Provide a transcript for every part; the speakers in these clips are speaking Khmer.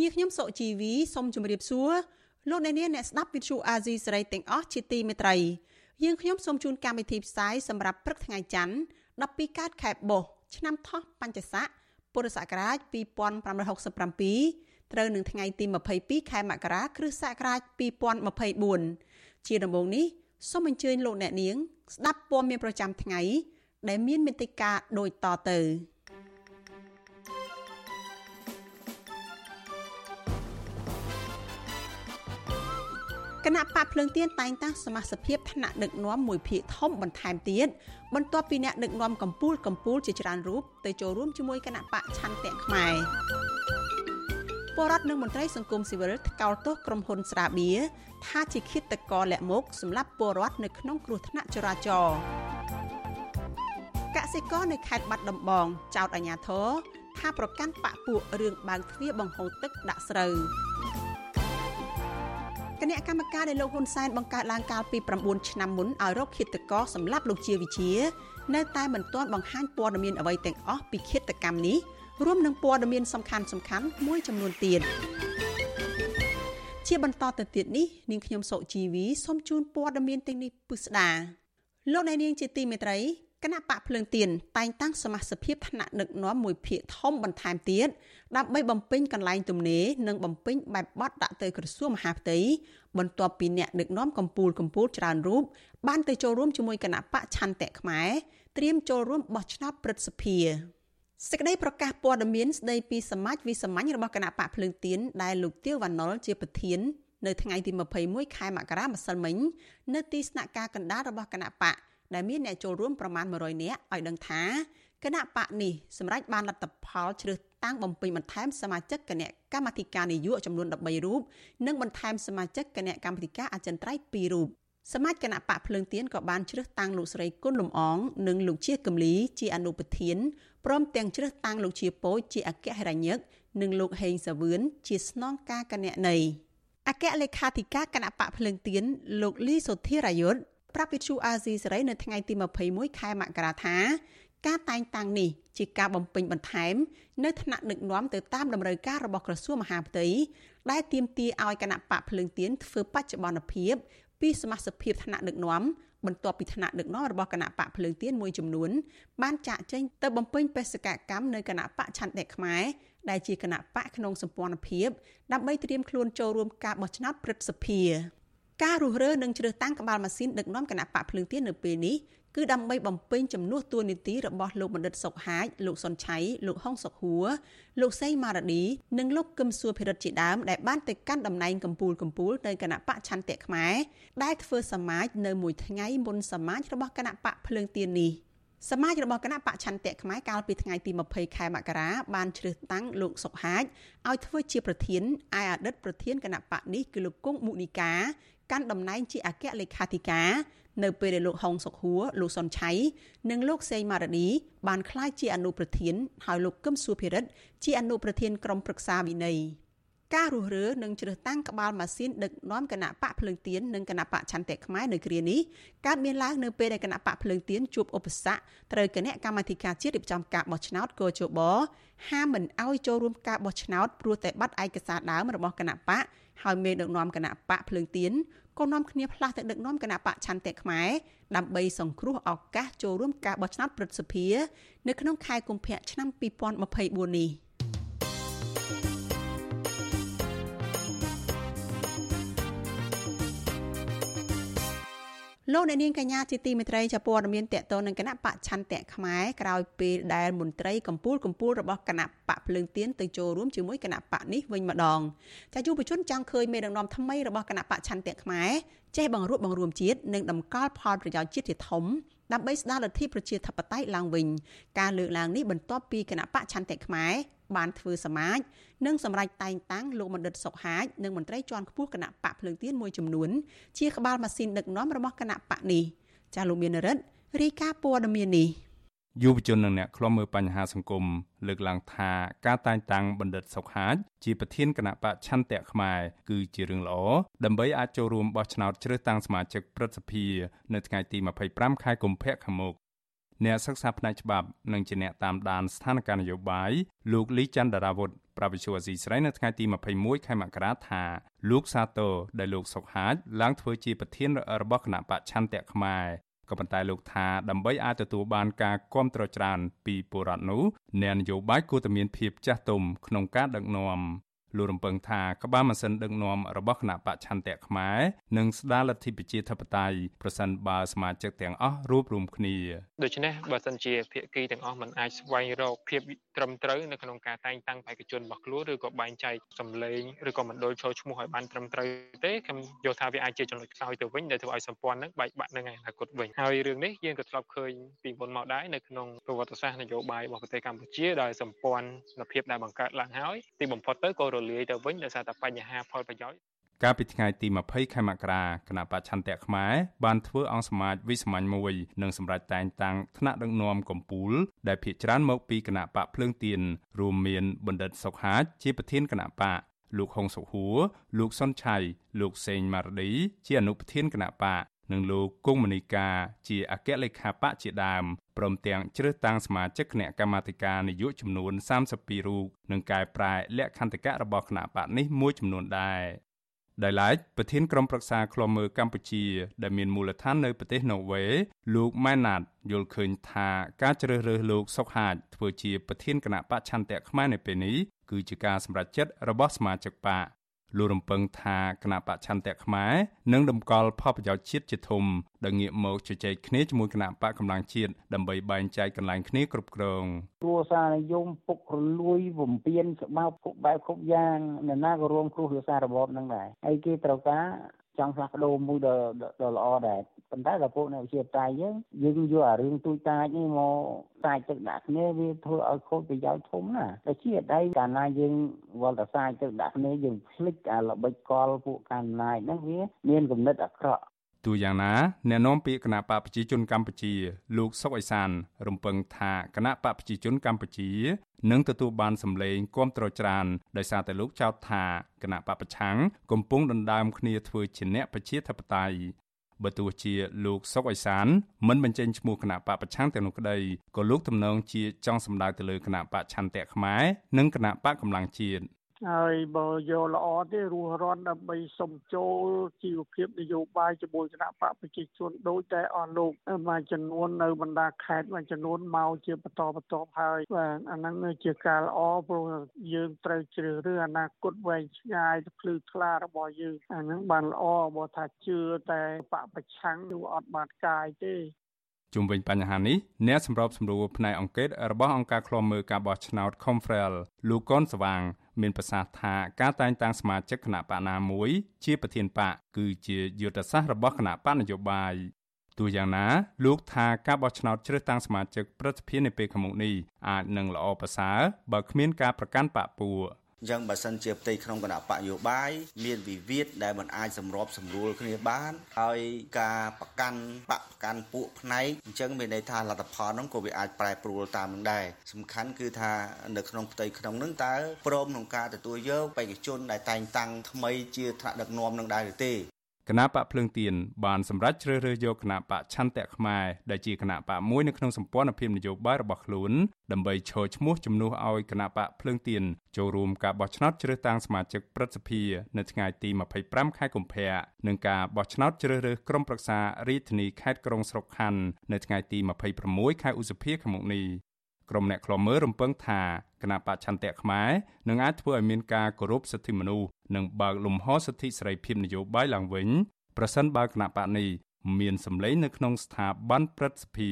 នាងខ្ញុំសុជីវីសូមជម្រាបសួរលោកអ្នកនាងអ្នកស្ដាប់វិទ្យុអាស៊ីសេរីទាំងអស់ជាទីមេត្រីយើងខ្ញុំសូមជូនកម្មវិធីផ្សាយសម្រាប់ព្រឹកថ្ងៃច័ន្ទ12កើតខែបុស្សឆ្នាំថោះបัญចស័កពុរសករាជ2567ត្រូវនឹងថ្ងៃទី22ខែមករាគ្រិស្តសករាជ2024ជាដំបូងនេះសូមអញ្ជើញលោកអ្នកនាង ស្ដាប់ព័ត៌មានប្រចាំថ្ងៃ ដែលមានមេតិការដូចតទៅ គណៈបកភ្លើងទៀនតែងតាំងសមាជិកថ្នាក់ដឹកនាំមួយភាគធំបន្ថែមទៀតបន្ទាប់ពីអ្នកដឹកនាំកម្ពុជាកម្ពុជាជាច្រើនរូបទៅចូលរួមជាមួយគណៈបកឆន្ទៈខ្មែរបរដ្ឋនិងមន្ត្រីសង្គមស៊ីវិលថ្កោលទោសក្រុមហ៊ុនស្រាបៀថាជាឃាតករលាក់មុខសម្រាប់ពលរដ្ឋនៅក្នុងគ្រោះថ្នាក់ចរាចរណ៍កសិករនៅខេត្តបាត់ដំបងចោទអាជ្ញាធរថាប្រកាន់បកពួករឿងបើកទ្វារបង្ហូរទឹកដាក់ស្រូវ គណៈកម្មការដែលលោកហ៊ុនសែនបង្កើតឡើងកាលពី9ឆ្នាំមុនឲ្យរកឃាតករសម្រាប់លោកជាវិជា នៅតែមិនទាន់បង្ហាញព័ត៌មានអ្វីទាំងអស់ពីឃាតកម្មនេះរួមនឹងព័ត៌មានសំខាន់សំខាន់មួយចំនួនទៀតជាបន្តទៅទៀតនេះនាងខ្ញុំសុជីវីសូមជូនព័ត៌មានទាំងនេះពិស្ដាលោកអ្នកនាងជាទីមេត្រី គណៈបកភ្លើងទៀនតែងតាំងសមាជិកថ្នាក់ដឹកនាំមួយភាគធំបន្ថែមទៀតដើម្បីបំពេញកន្លែងទំនេរនិងបំពេញបែបបត់ដាក់ទៅក្រសួងមហាផ្ទៃបន្ទាប់ពីអ្នកដឹកនាំកម្ពុជាកម្ពុជាច្រើនរូបបានទៅចូលរួមជាមួយគណៈបកឆន្ទៈខ្មែរត្រៀមចូលរួមបោះឆ្នោតព្រឹទ្ធសភាសេចក្តីប្រកាសព័ត៌មានស្តីពីសមាជវិសាមញ្ញរបស់គណៈបកភ្លើងទៀនដែលលោកទៀវវណ្ណុលជាប្រធាននៅថ្ងៃទី21ខែមករាម្សិលមិញនៅទីស្នាក់ការកណ្ដាលរបស់គណៈបក ដែលមានអ្នកចូលរួមប្រមាណ100នាក់ឲ្យដឹងថាគណៈបកនេះសម្រាប់បានលទ្ធផលជ្រើសតាំងបំពេញបន្ថែមសមាជិកគណៈកម្មាធិការនយោបាយចំនួន13រូបនិងបន្ថែមសមាជិកគណៈកម្មាធិការអចិន្ត្រៃយ៍2រូបសមាជគណៈបកភ្លើងទៀនក៏បានជ្រើសតាំងលោកស្រីគុណលំអងនិងលោកជាកំលីជាអនុប្រធានព្រមទាំងជ្រើសតាំងលោកជាពោចជាអគ្គហិរញ្ញិកនិងលោកហេងសាវឿនជាស្នងការគណនេយ្យអគ្គលេខាធិការគណៈបកភ្លើងទៀនលោកលីសុធារាយុទ្ធ ប្រាប់វិទ្យុអាស៊ីសេរីនៅថ្ងៃទី21ខែមករាថាការតែងតាំងនេះជាការបំពេញបន្ថែមនៅថ្នាក់ដឹកនាំទៅតាមតម្រូវការរបស់ក្រសួងមហាផ្ទៃដែលទាមទារឲ្យគណៈបកភ្លើងទៀនធ្វើបច្ចុប្បន្នភាពពីសមាជិកភាពថ្នាក់ដឹកនាំបន្ទាប់ពីថ្នាក់ដឹកនាំរបស់គណៈបកភ្លើងទៀនមួយចំនួនបានចាក់ចេញទៅបំពេញបេសកកម្មនៅគណៈបកឆន្ទៈខ្មែរដែលជាគណៈបកក្នុងសម្ព័ន្ធភាពដើម្បីត្រៀមខ្លួនចូលរួមការបោះឆ្នោតព្រឹទ្ធសភា ការរុះរើនិងជ្រើសតាំងក្បាលម៉ាស៊ីនដឹកនាំគណៈបកភ្លើងទៀននៅពេលនេះគឺដើម្បីបំពេញចំនួនតួនាទីរបស់លោកបណ្ឌិតសុកហាជលោកសុនឆៃលោកហុងសុកហួរលោកសីម៉ារ៉ាឌីនិងលោកកឹមសួរភិរិទ្ធជាដើមដែលបានទៅកាន់តំណែងកម្ពុជាកម្ពុជានៅគណៈបកឆន្ទៈខ្មែរដែលធ្វើសមាជនៅមួយថ្ងៃមុនសមាជរបស់គណៈបកភ្លើងទៀននេះសមាជរបស់គណៈបកឆន្ទៈខ្មែរកាលពីថ្ងៃទី20ខែមករាបានជ្រើសតាំងលោកសុកហាជឲ្យធ្វើជាប្រធានឯអតីតប្រធានគណៈបកនេះគឺលោកគង់មុនីកា កាន់តំណែងជាអគ្គលេខាធិការនៅពេលដែលលោកហុងសុកហួរលោកសុនឆៃនិងលោកសេងម៉ារ៉ាឌីបានក្លាយជាអនុប្រធានហើយលោកកឹមសុភិរិទ្ធជាអនុប្រធានក្រុមប្រឹក្សាវិន័យការរុះរើនិងជ្រើសតាំងក្បាលម៉ាស៊ីនដឹកនាំគណៈបកភ្លើងទៀននិងគណៈបកឆន្ទៈខ្មែរនៅគ្រានេះកើតមានឡើងនៅពេលដែលគណៈបកភ្លើងទៀនជួបឧបសគ្គត្រូវគណៈកម្មាធិការជាតិរៀបចំការបោះឆ្នោតកោជបហាមមិនអោយចូលរួមការបោះឆ្នោតព្រោះតែបាត់ឯកសារដើមរបស់គណៈបក ហើយមេដឹកនាំគណៈបកភ្លើងទៀនក៏នាំគ្នាផ្លាស់ទៅដឹកនាំគណៈបកឆន្ទៈខ្មែរដើម្បីសង្គ្រោះឱកាសចូលរួមការបោះឆ្នោតព្រឹទ្ធសភានៅក្នុងខែកុម្ភៈឆ្នាំ2024នេះ លោកអ្នកនាងកញ្ញាជាទីមេត្រីចាព័ត៌មានតកតនឹងគណៈបកឆន្ទៈខ្មែរក្រោយពេលដែលមន្ត្រីកម្ពុជាកម្ពុជារបស់គណៈបកភ្លើងទៀនទៅចូលរួមជាមួយគណៈបកនេះវិញម្ដងចាយុវជនចង់ឃើញមេដឹកនាំថ្មីរបស់គណៈបកឆន្ទៈខ្មែរ ចេះបង្រួបបង្រួមជាតិនិងតម្កល់ផលប្រយោជន៍ជាតិជាធំដើម្បីស្ដារលទ្ធិប្រជាធិបតេយ្យឡើងវិញការលើកឡើងនេះបន្ទាប់ពីគណៈបកឆន្ទៈខ្មែរបានធ្វើសមាជនិងសម្រេចតែងតាំងលោកបណ្ឌិតសុកហាជនិងមន្ត្រីជាន់ខ្ពស់គណៈបកភ្លើងទៀនមួយចំនួនជាក្បាលម៉ាស៊ីនដឹកនាំរបស់គណៈបកនេះចាលោកមានរិទ្ធរាយការណ៍ព័ត៌មាននេះ យុវជននិងអ្នកខ្លំមើលបញ្ហាសង្គមលើកឡើងថាការតែងតាំងបណ្ឌិតសុកហាជជាប្រធានគណៈបកឆន្ទៈខ្មែរគឺជារឿងល្អដើម្បីអាចចូលរួមបោះឆ្នោតជ្រើសតាំងសមាជិកព្រឹទ្ធសភានៅថ្ងៃទី25ខែកុម្ភៈខាងមុខអ្នកសិក្សាផ្នែកច្បាប់និងជាអ្នកតាមដានស្ថានភាពនយោបាយលោកលីច័ន្ទដារាវុធប្រវិជ្ជាអសីស្រីនៅថ្ងៃទី21ខែមករាថាលោកសាទរដែលលោកសុកហាជឡើងធ្វើជាប្រធានរបស់គណៈបច្ឆន្ទៈខ្មែរ ក៏ប៉ុន្តែលោកថាដើម្បីអាចទទួលបានការគ្រប់គ្រងច្រើនពីពលរដ្ឋនោះអ្នកនយោបាយគួរតែមានភាពចាស់ទុំក្នុងការដឹកនាំ លោករំពឹងថាក្បាលម៉ាស៊ីនដឹកនាំរបស់គណៈបច្ឆន្ទៈខ្មែរនឹងស្ដារលទ្ធិប្រជាធិបតេយ្យប្រសិនបើសមាជិកទាំងអស់រួបរวมគ្នាដូច្នេះបើសិនជាភាគីទាំងអស់មិនអាចស្វែងរកភាពត្រឹមត្រូវនៅក្នុងការតែងតាំងបេក្ខជនរបស់ខ្លួនឬក៏បែងចែកសម្លេងឬក៏មណ្ឌលចូលឈ្មោះឲ្យបានត្រឹមត្រូវទេខ្ញុំយល់ថាវាអាចជាចំណុចខ្សោយទៅវិញដែលធ្វើឲ្យសម្ព័ន្ធនឹងបែកបាក់នៅថ្ងៃអនាគតវិញហើយរឿងនេះយើងក៏ធ្លាប់ឃើញពីមុនមកដែរនៅក្នុងប្រវត្តិសាស្ត្រនយោបាយរបស់ប្រទេសកម្ពុជាដោយសម្ព័ន្ធភាពដែលបង្កើតឡើងហើយទីបំផុតទៅក៏រលាយទៅវិញដោយសារតែបញ្ហាផលប្រយោជន៍កាលពីថ្ងៃទី20ខែមករាគណៈបច្ឆន្ទៈខ្មែរបានធ្វើអង្គសមាជវិសាមញ្ញមួយនិងសម្រេចតែងតាំងថ្នាក់ដឹកនាំកម្ពុជាដែលភាកច្រើនមកពីគណៈបកភ្លើងទៀនរួមមានបណ្ឌិតសុកហាជជាប្រធានគណៈបកលោកហុងសុហួរលោកសុនឆៃលោកសេងម៉ារឌីជាអនុប្រធានគណៈបក និងលោកគង់មនីកាជាអគ្គលេខាបកជាដើមព្រមទាំងជ្រើសតាំងសមាជិកគណៈកម្មាធិការនយោបាយចំនួន32រូបនិងកែប្រែលក្ខន្តិកៈរបស់គណៈបកនេះមួយចំនួនដែរដោយឡែកប្រធានក្រុមប្រឹក្សាឃ្លាំមើលកម្ពុជា ដែលមានមូលដ្ឋាននៅប្រទេសណូវេលោកម៉ែនណាតយល់ឃើញថាការជ្រើសរើសលោកសុកហាជធ្វើជាប្រធានគណៈបច្ឆន្ទៈខ្មែរនៅពេលនេះគឺជាការសម្រេចចិត្តរបស់សមាជិកបក លោករំពឹងថាគណៈបច្ឆន្ទៈខ្មែរនឹងដំកល់ផលប្រយោជន៍ជាតិជាធំដែលងាកមកជជែកគ្នាជាមួយគណៈបកកម្លាំងជាតិដើម្បីបែងចែកកន្លែងគ្នាគ្រប់គ្រងគ្រួសារនិយមពុករលួយវំពៀនស្បោកគ្រប់បែបគ្រប់យ៉ាងអ្នកណាក៏រួមគ្រោះគ្រួសាររបបហ្នឹងដែរហើយគេត្រូវការ ចង់ផ្លាស់ប្ដូរមួយដ៏ដ៏ល្អដែរប៉ុន្តែដល់ពួកអ្នកវិទ្យាសាស្ត្រយើងយើងយកអារឿងទូចតាចនេះមកសាច់ទឹកដាក់គ្នាវាធ្វើឲ្យខូចប្រយោជន៍ធំណាតែជាអតីតកាលណាយើងវល់តែសាច់ទឹកដាក់គ្នាយើងភ្លេចអាល្បិចកលពួកកាន់ណាយហ្នឹងវាមានគំនិតអាក្រក់ ទូយ៉ាងណាអ្នកនាំពាក្យគណៈបកប្រជាជនកម្ពុជា លោកសុកអេសាន រំពឹងថាគណៈបកប្រជាជនកម្ពុជានឹងទទួលបានសម្លេងគាំទ្រច្រើនដោយសារតែលោកចោទថាគណៈបពប្រឆាំងកំពុងដណ្ដើមគ្នាធ្វើជាអ្នកប្រជាធិបតេយ្យបើទោះជាលោកសុកអេសានមិនបញ្ចេញឈ្មោះគណៈបពប្រឆាំងទាំងនោះក្តីក៏លោកទំនងជាចង់សម្ដៅទៅលើគណៈបកឆន្ទៈខ្មែរនិងគណៈបកកម្លាំងជាតិ ហើយបើយកល្អទេរស់រាន់ដើម្បីសុំចូលជីវភាពនយោបាយជាមួយគណៈបកប្រជាជនដូចតែអស់លោកមួយចំនួននៅបណ្ដាខេត្តមួយចំនួនមកជាបន្តបន្ទាប់ហើយបាទអាហ្នឹងជាការល្អព្រោះយើងត្រូវជ្រើសរើសអនាគតវែងឆ្ងាយភ្លឺថ្លារបស់យើងអាហ្នឹងបានល្អបើថាជឿតែបកប្រឆាំងនោះអត់បានកាយទេជុំវិញបញ្ហានេះអ្នកសម្របសម្រួលផ្នែកអង្គការរបស់អង្គការឃ្លាំមើលការបោះឆ្នោត Confrel លោកកនស្វាង មានប្រសាសន៍ថាការតែងតាំងសមាជិកគណៈបកណាមួយ ជាប្រធានបកគឺជាយុទ្ធសាស្ត្ររបស់គណៈបកនយោបាយទោះយ៉ាងណាលោកថាការបោះឆ្នោតជ្រើសតាំងសមាជិកប្រតិភិននៅពេលខាងមុខនេះអាចនឹងល្អប្រសើរបើគ្មានការប្រកាន់បកពួក អញ្ចឹងបើសិនជាផ្ទៃក្នុងគណៈបកយោបាយមានវិវាទដែលមិនអាចសម្របសម្រួលគ្នាបានហើយការប្រកាន់បកប្រកាន់ពួកផ្នែកអញ្ចឹងមានន័យថាលទ្ធផលហ្នឹងក៏វាអាចប្រែប្រួលតាមនឹងដែរសំខាន់គឺថានៅក្នុងផ្ទៃក្នុងហ្នឹងតើព្រមក្នុងការទទួលយកបេក្ខជនដែលតែងតាំងថ្មីជាថ្នាក់ដឹកនាំនឹងដែរឬទេ គណៈបកភ្លើងទៀនបានសម្រេចជ្រើសរើសយកគណៈបកឆន្ទៈខ្មែរដែលជាគណៈបកមួយនៅក្នុងសម្ព័ន្ធភាពនយោបាយរបស់ខ្លួនដើម្បីឈរឈ្មោះជំនួសឲ្យគណៈបកភ្លើងទៀនចូលរួមការបោះឆ្នោតជ្រើសតាំងសមាជិកព្រឹទ្ធសភានៅថ្ងៃទី25ខែកុម្ភៈនិងការបោះឆ្នោតជ្រើសរើសក្រុមប្រឹក្សារាជធានីខេត្តក្រុងស្រុកខណ្ឌនៅថ្ងៃទី26ខែឧសភាឆ្នាំនេះ ក្រុមអ្នកខ្លំមើលរំពឹងថាគណៈបច្ឆន្ទៈខ្មែរនឹងអាចធ្វើឲ្យមានការគោរពសិទ្ធិមនុស្សនិងបើកលំហសិទ្ធិសេរីភាពនយោបាយឡើងវិញប្រសិនបើគណៈបកនេះមានសម្លេងនៅក្នុងស្ថាប័នព្រឹទ្ធសភា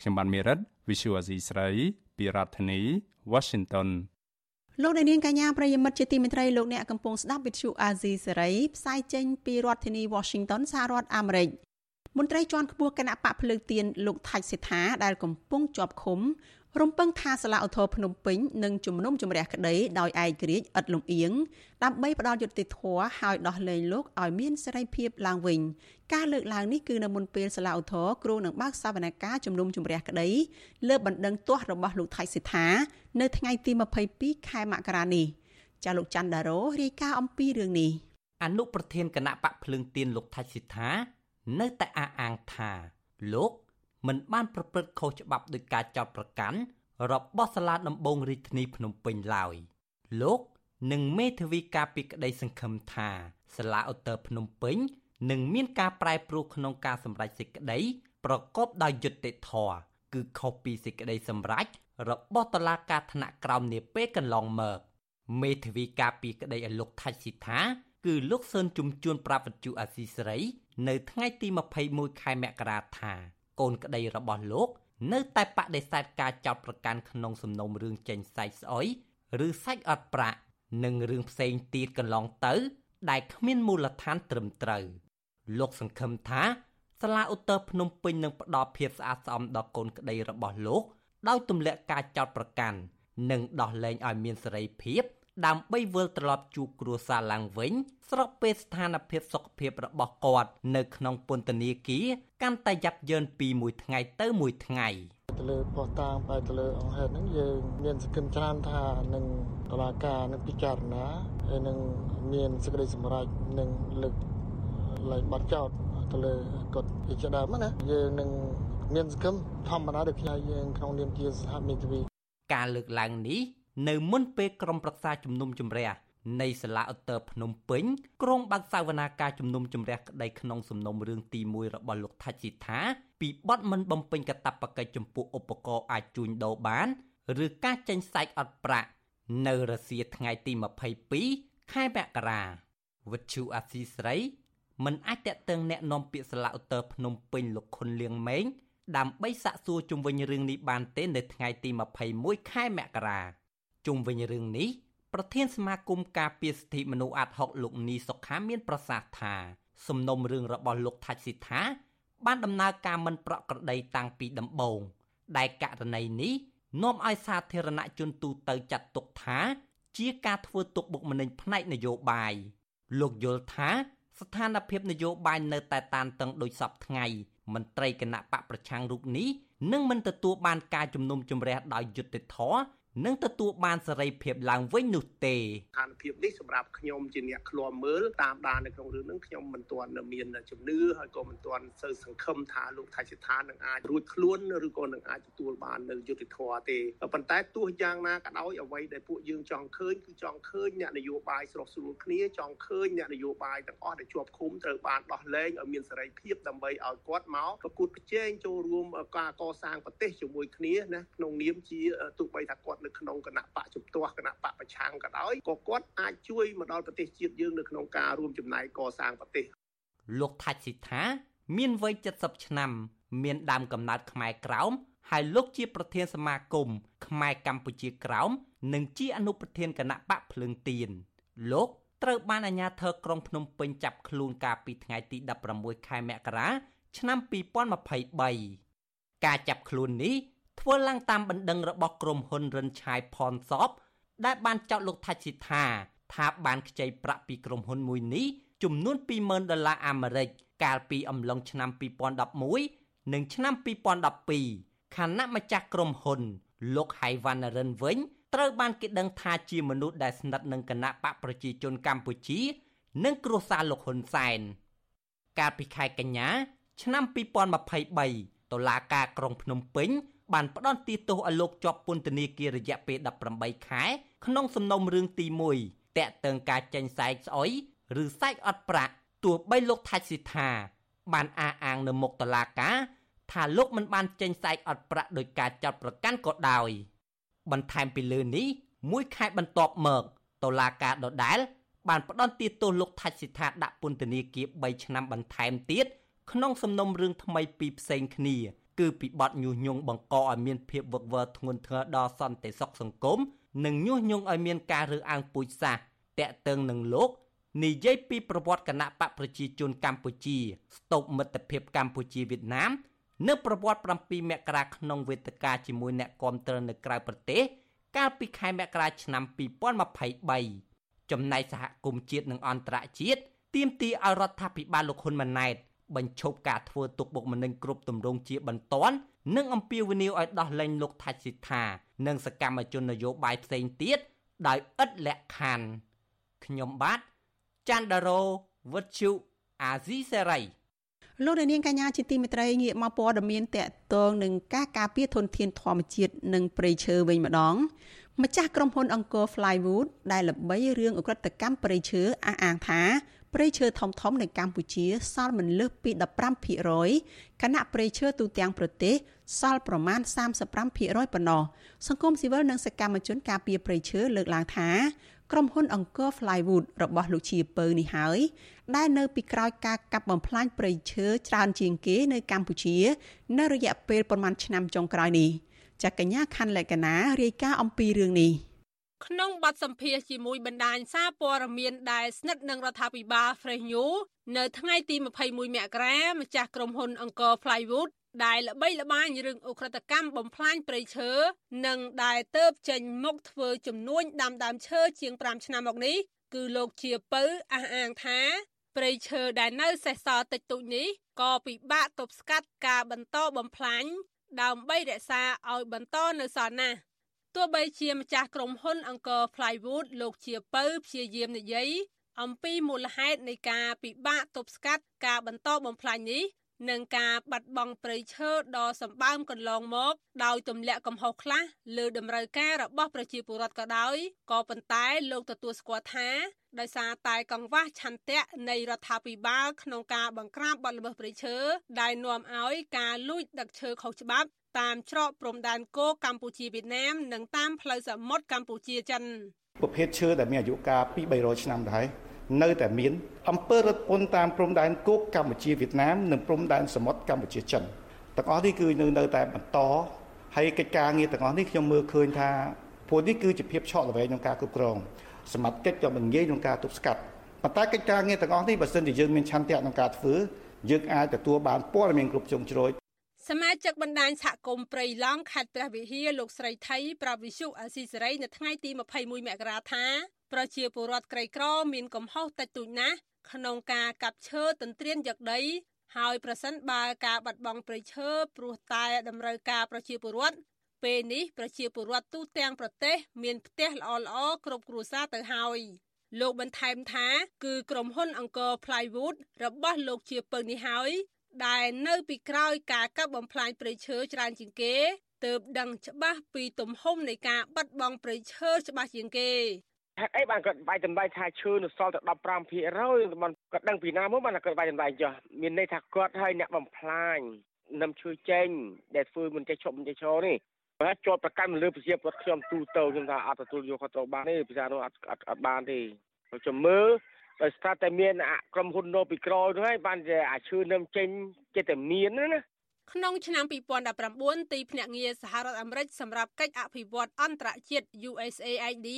ខ្ញុំបានមេរិត Visual Asia ស្រីពីរដ្ឋធានី Washington លោកអ្នកនាងកញ្ញាប្រិយមិត្តជាទីមេត្រីលោកអ្នកកំពុងស្ដាប់វិទ្យុអាស៊ីសេរីផ្សាយចេញពីរដ្ឋធានី Washington សហរដ្ឋអាមេរិក មន្ត្រីជាន់ខ្ពស់គណៈបកភ្លើងទៀនលោកថាច់សេដ្ឋាដែលកំពុងជាប់ឃុំរំពឹងថាសាលាឧទ្ធរភ្នំពេញនឹងជំនុំជម្រះក្តីដោយឯករាជ្យឥតលំអៀងដើម្បីផ្ដល់យុត្តិធម៌ឲ្យដោះលែងលោកឲ្យមានសេរីភាពឡើងវិញការលើកឡើងនេះគឺនៅមុនពេលសាលាឧទ្ធរគ្រូនឹងបើកសវនកម្មជំនុំជម្រះក្តីលើបណ្ដឹងទាស់របស់លោកថៃសិដ្ឋានៅថ្ងៃទី22ខែមករានេះចាលោកច័ន្ទដារ៉ូរាយការណ៍អំពីរឿងនេះអនុប្រធានគណៈបកភ្លើងទៀនលោកថៃសិដ្ឋា នៅតែអះអាងថាលោកមិនបានប្រព្រឹត្តខុសច្បាប់ដោយការចោទប្រកាន់របស់សាលាដំបងរាជធានីភ្នំពេញឡើយលោកនិងមេធាវីការពីក្តីសង្ឃឹមថាសាលាឧត្តរភ្នំពេញនឹងមានការប្រែប្រួលក្នុងការសម្រេចសេចក្តីប្រកបដោយយុត្តិធម៌គឺខុសពីសេចក្តីសម្រេចរបស់តុលាការថ្នាក់ក្រោមនាពេលកន្លងមកមេធាវីការពីក្តីឲ្យលោកថាច់ស៊ីថា គឺលោកសឿនជំជួនប្រាប់វិទ្យុអាស៊ីសេរី នៅថ្ងៃទី21ខែមករាថា កូនក្តីរបស់លោក នៅតែបដិសេធការចោទប្រកាន់ក្នុងសំណុំរឿងចេញសាច់ស្អុយឬសាច់អត់ប្រាក់និងរឿងផ្សេងទៀតកន្លងទៅ ដែលគ្មានមូលដ្ឋានត្រឹមត្រូវលោកសង្ឃឹមថាសាលាឧត្តរភ្នំពេញនឹងផ្ដល់ភាពស្អាតស្អំដល់កូនក្តីរបស់លោក ដោយទម្លាក់ការចោទប្រកាន់និងដោះលែងឲ្យមានសេរីភាព ដើម្បីវិលត្រឡប់ជួបគ្រួសារឡើងវិញ ស្របពេលស្ថានភាពសុខភាពរបស់គាត់នៅក្នុងពន្ធនាគារកាន់តែយ៉ាប់យ៉ឺនពីមួយថ្ងៃទៅមួយថ្ងៃទៅលើផោះតាងបែរទៅលើអង្គហេតុហ្នឹងយើងមានសង្ឃឹមច្រើនថានឹងតឡាការនឹងពិចារណាហើយនឹងមានសេចក្តីសម្រេចនឹងលើកឡើងបាត់ចោតទៅលើគាត់ជាដើមណាយើងនឹងមានសង្ឃឹមធម្មតាដូចខ្ញុំយើងក្នុងនាមជាសហមេធាវីការលើកឡើងនេះ នៅមុនពេលក្រុមប្រឹក្សាជំនុំជម្រះនៃសាលាឧត្តរភ្នំពេញក្រុងបើកសវនាការជំនុំជម្រះក្តីក្នុងសំណុំរឿងទី1របស់លោកថាច់ស៊ីថាពីបទមិនបំពេញកាតព្វកិច្ចចំពោះឧបករណ៍អាចជួញដូរបាន ឬការចេញសាច់អត់ប្រាក់នៅរសៀលថ្ងៃទី22ខែមករាវិទ្យុអាស៊ីស្រីមិនអាចតេតឹងแนะនាំពាក្យសាលាឧត្តរភ្នំពេញលោកខុនលៀងម៉េងដើម្បីសាកសួរជុំវិញរឿងនេះបានទេនៅថ្ងៃទី21ខែមករា ជុំវិញរឿងនេះប្រធានសមាគមការពារសិទ្ធិមនុស្សអាត់ហុកលោកនីសុខាមានប្រសាសន៍ថាសំណុំរឿងរបស់លោកថាច់ស៊ីថា បានដំណើរការមិនប្រក្រតីតាំងពីដំបូងដែលករណីនេះនាំឲ្យសាធារណជនទូទៅចាត់ទុកថា ជាការធ្វើទុកបុកម្នេញផ្នែកនយោបាយលោកយល់ថា ស្ថានភាពនយោបាយនៅតែតានតឹងដោយសពថ្ងៃមន្ត្រីគណៈបកប្រឆាំងរូបនេះនឹងមិនទទួលបានការជំនុំជម្រះដោយយុត្តិធម៌ នឹងទទួលបានសេរីភាពឡើងវិញនោះទេស្ថានភាពនេះសម្រាប់ខ្ញុំជាអ្នកឃ្លាំមើលតាមដាននៅក្នុងរឿងនេះខ្ញុំមិនទាន់មានជំនឿហើយក៏មិនទាន់សូវសង្ឃឹមថាលោកថៃសិដ្ឋានឹងអាចរួចខ្លួនឬក៏នឹងអាចទទួលបាននៅយុត្តិធម៌ទេប៉ុន្តែទោះយ៉ាងណាក៏ដោយអ្វីដែលពួកយើងចង់ឃើញគឺចង់ឃើញអ្នកនយោបាយស្រុះស្រួលគ្នាចង់ឃើញអ្នកនយោបាយទាំងអស់ដែលជាប់ឃុំត្រូវបានដោះលែងឲ្យមានសេរីភាពដើម្បីឲ្យគាត់មកប្រគួតប្រជែងចូលរួមការកសាងប្រទេសជាមួយគ្នាណាក្នុងនាមជាទោះបីថាគាត់នៅក្នុងគណៈបកជំទាស់គណៈបកប្រឆាំងក៏ដោយក៏គាត់អាចជួយមកដល់ប្រទេសជាតិយើងនៅក្នុងការរួមចំណែកកសាងប្រទេសលោកថាច់ស៊ីថា មានវ័យ70ឆ្នាំមានដើមកំណើតខ្មែរក្រោមហើយលោកជាប្រធានសមាគមខ្មែរកម្ពុជាក្រោមនិងជាអនុប្រធានគណៈបកភ្លើងទៀនលោកត្រូវបានអាជ្ញាធរក្រុងភ្នំពេញចាប់ខ្លួនកាលពីថ្ងៃទី16ខែមករាឆ្នាំ2023ការចាប់ខ្លួននេះ ធ្វើឡើងតាមបណ្ដឹងរបស់ក្រុមហ៊ុនរិនឆាយផនសបដែលបានចោទលោកថាច់ស៊ីថាថាបានខ្ចីប្រាក់ពីក្រុមហ៊ុនមួយនេះចំនួន20,000ដុល្លារអាមេរិកកាលពីអំឡុងឆ្នាំ2011និងឆ្នាំ2012ខណៈម្ចាស់ក្រុមហ៊ុន លោកហៃវ៉ាន់រិនវិញត្រូវបានគេដឹងថាជាមនុស្សដែលស្និទ្ធនឹងគណៈបកប្រជាជនកម្ពុជា និងគ្រួសារលោកហ៊ុនសែនកាលពីខែកញ្ញា ឆ្នាំ2023តុលាការក្រុងភ្នំពេញ បានផ្ដន្ទាទោសឲ្យលោកជាប់ពន្ធនាគាររយៈពេល18ខែ ក្នុងសំណុំរឿងទី1តាក់ទងការចេញសែកស្អុយឬសែកអត់ប្រាក់ទោះបីលោកថាច់ស៊ីថាបានអះអាងនៅមុខតុលាការថាលោកមិនបានចេញសែកអត់ប្រាក់ដោយការចាត់ប្រកាន់ក៏ដោយ បន្ថែមពីលើនេះមួយខែបន្ទាប់មកតុលាការដដែល បានផ្ដន្ទាទោសលោកថាច់ស៊ីថាដាក់ពន្ធនាគារ3ឆ្នាំបន្ថែមទៀតក្នុងសំណុំរឿងថ្មីពីរផ្សេងគ្នា គឺពីបទញុះញង់បង្កឲ្យមានភាពវឹកវរធ្ងន់ធ្ងរដល់សន្តិសុខសង្គមនិងញុះញង់ឲ្យមានការរើសអើងពូជសាសន៍តាក់ទងនឹងលោកនិយាយពីប្រវត្តិគណៈបកប្រជាជនកម្ពុជាស្តុបមិត្តភាពកម្ពុជាវៀតណាមនៅប្រវត្តិ7មករាក្នុងវេទិកាជាមួយអ្នកគាំទ្រនៅក្រៅប្រទេសកាលពីខែមករាឆ្នាំ2023ចំណែកសហគមន៍ជាតិនិងអន្តរជាតិទាមទារឲ្យរដ្ឋាភិបាលលោកហ៊ុនម៉ាណែត បញ្ឈប់ការធ្វើទុកបុកម្នេញគ្រប់ទម្រង់ជាបន្ទាន់និងអំពាវនាវឲ្យដោះលែងលោកថាច់សិដ្ឋានិងសកម្មជននយោបាយផ្សេងទៀតដោយឥតលក្ខខណ្ឌខ្ញុំបាទច័ន្ទដារោវុទ្ធុអាស៊ីសេរីលោកនាងកញ្ញាជាទីមេត្រីងាកមកព័ត៌មានតកតងនឹងការការពារធនធានធម្មជាតិនិងព្រៃឈើវិញម្ដងម្ចាស់ក្រុមហ៊ុនអង្គរ Flywood ដែលល្បីរឿងអ ுக ្រិតកម្មព្រៃឈើអះអាងថា ព្រៃឈើធំធំនៅកម្ពុជាសល់មិនលើសពី15%ខណៈព្រៃឈើទូទាំងប្រទេសសល់ប្រមាណ35%ប៉ុណ្ណោះសង្គមស៊ីវិលនិងសកម្មជនការពារព្រៃឈើលើកឡើងថាក្រុមហ៊ុនអង្គរ Flywood របស់លោកជាពៅនេះហើយដែលនៅពីក្រោយការកាប់បំផ្លាញព្រៃឈើច្រើនជាងគេនៅកម្ពុជា នៅរយៈពេលប្រមាណឆ្នាំចុងក្រោយនេះចាកញ្ញាខាន់លក្ខណារាយការណ៍អំពីរឿងនេះ ក្នុងបទសម្ភាសជាមួយបណ្ដាញសារព័ត៌មានដែលស្និទ្ធនឹងរដ្ឋាភិបាល Fresh News នៅថ្ងៃទី21មករាម្ចាស់ក្រុមហ៊ុនអង្គរ Flywood ដែលល្បីល្បាញរឿងអ ுக ្រិតកម្មបំផ្លាញព្រៃឈើនិងដែលទៅបចេញមុខធ្វើចំនួនដាំដើមឈើជាង5ឆ្នាំមកនេះគឺលោកជាពៅអះអាងថាព្រៃឈើដែលនៅសេសសល់តិចតួចនេះក៏ពិបាកទប់ស្កាត់ការបន្តបំផ្លាញដើម្បីរក្សាឲ្យបន្តនៅសល់ណាស់ ទោះបីជាម្ចាស់ក្រុមហ៊ុនអង្គរ Flywood លោកជាពៅព្យាយាមនិយាយអំពីមូលហេតុនៃការពិបាកទប់ស្កាត់ការបន្តបំផ្លាញនេះ និងការបាត់បង់ព្រៃឈើដ៏សម្បើមកន្លងមក ដោយទម្លាក់កំហុសខ្លះលើតម្រូវការរបស់ប្រជាពលរដ្ឋក៏ដោយក៏ប៉ុន្តែលោកទទួលស្គាល់ថាដោយសារតែកង្វះឆន្ទៈនៃរដ្ឋាភិបាលក្នុងការបង្ក្រាបបទល្មើសព្រៃឈើដែលនាំឲ្យការលួចដឹកឈើខុសច្បាប់តាមច្រកព្រំដែនគោកម្ពុជាវៀតណាម និងតាមផ្លូវសមុទ្រកម្ពុជាចិនប្រភេទឈើដែលមានអាយុកាលពី300ឆ្នាំដែរ នៅតែមានអំពើរត់ពន្ធតាមព្រំដែនគោកកម្ពុជាវៀតណាមនិងព្រំដែនសមុទ្រកម្ពុជាចិនទាំងអស់នេះគឺនៅនៅតែបន្តហើយកិច្ចការងារទាំងអស់នេះខ្ញុំមើលឃើញថាពួកនេះគឺជាភាពឆក់ល្វែងក្នុងការគ្រប់គ្រងសមត្ថកិច្ចក៏មិនងាយក្នុងការទប់ស្កាត់ប៉ុន្តែកិច្ចការងារទាំងអស់នេះបើសិនជាយើងមានឆន្ទៈក្នុងការធ្វើយើងអាចទទួលបានព័ត៌មានគ្រប់ជ្រុងជ្រោយសមាជិកបណ្ដាញសហគមន៍ព្រៃឡង់ខេត្តព្រះវិហារលោកស្រីថៃប្រាវិសុអាស៊ីសេរីនៅថ្ងៃទី21មករាថា ប្រជាពលរដ្ឋក្រីក្រមានកំហុសតិចតួចណាស់ក្នុងការកាប់ឈើទន្ទ្រានយកដីហើយប្រសិនបើការបាត់បង់ព្រៃឈើព្រោះតែតម្រូវការប្រជាពលរដ្ឋពេលនេះប្រជាពលរដ្ឋទូទាំងប្រទេសមានផ្ទះល្អល្អគ្រប់គ្រួសារទៅហើយលោកបន្ថែមថាគឺក្រុមហ៊ុនអង្គរ Plywood របស់លោកជាពៅនេះហើយដែលនៅពីក្រោយការកាប់បំផ្លាញព្រៃឈើច្រើនជាងគេទើបដឹងច្បាស់ពីទំហំនៃការបាត់បង់ព្រៃឈើច្បាស់ជាងគេ ហេតុអីបានគាត់បាយតម្លៃថាឈើនៅសល់តែ15%បានគាត់ដឹងពីណាមកបានគាត់បាយតម្លៃចុះមានន័យថាគាត់ឲ្យអ្នកបំផ្លាញនឹមឈើចេញដែលធ្វើមិនចេះឈប់មិនចេះឈរនេះបើជាប់ប្រកាន់លើប្រជាពលរដ្ឋខ្ញុំទូទៅខ្ញុំថាអត់ទទួលយកគាត់ទៅបានទេភាសានោះអត់អត់អត់បានទេខ្ញុំមើលដោយស្រាប់តែមានក្រុមហ៊ុននៅពីក្រោយនោះហើយបានជាអាឈើនឹមចេញចិត្តតែមានណាក្នុងឆ្នាំ2019ទីភ្នាក់ងារសហរដ្ឋអាមេរិកសម្រាប់កិច្ចអភិវឌ្ឍអន្តរជាតិ USAID